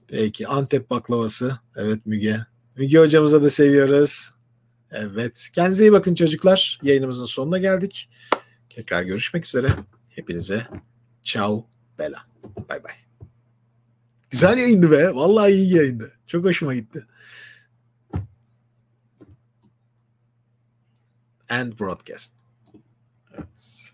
Peki. Antep baklavası. Evet Müge. Müge hocamıza da seviyoruz. Evet. Kendinize iyi bakın çocuklar. Yayınımızın sonuna geldik. Tekrar görüşmek üzere. Hepinize ciao bella. Bay bay. Güzel yayındı be. Vallahi iyi yayındı. Çok hoşuma gitti. And broadcast. Evet.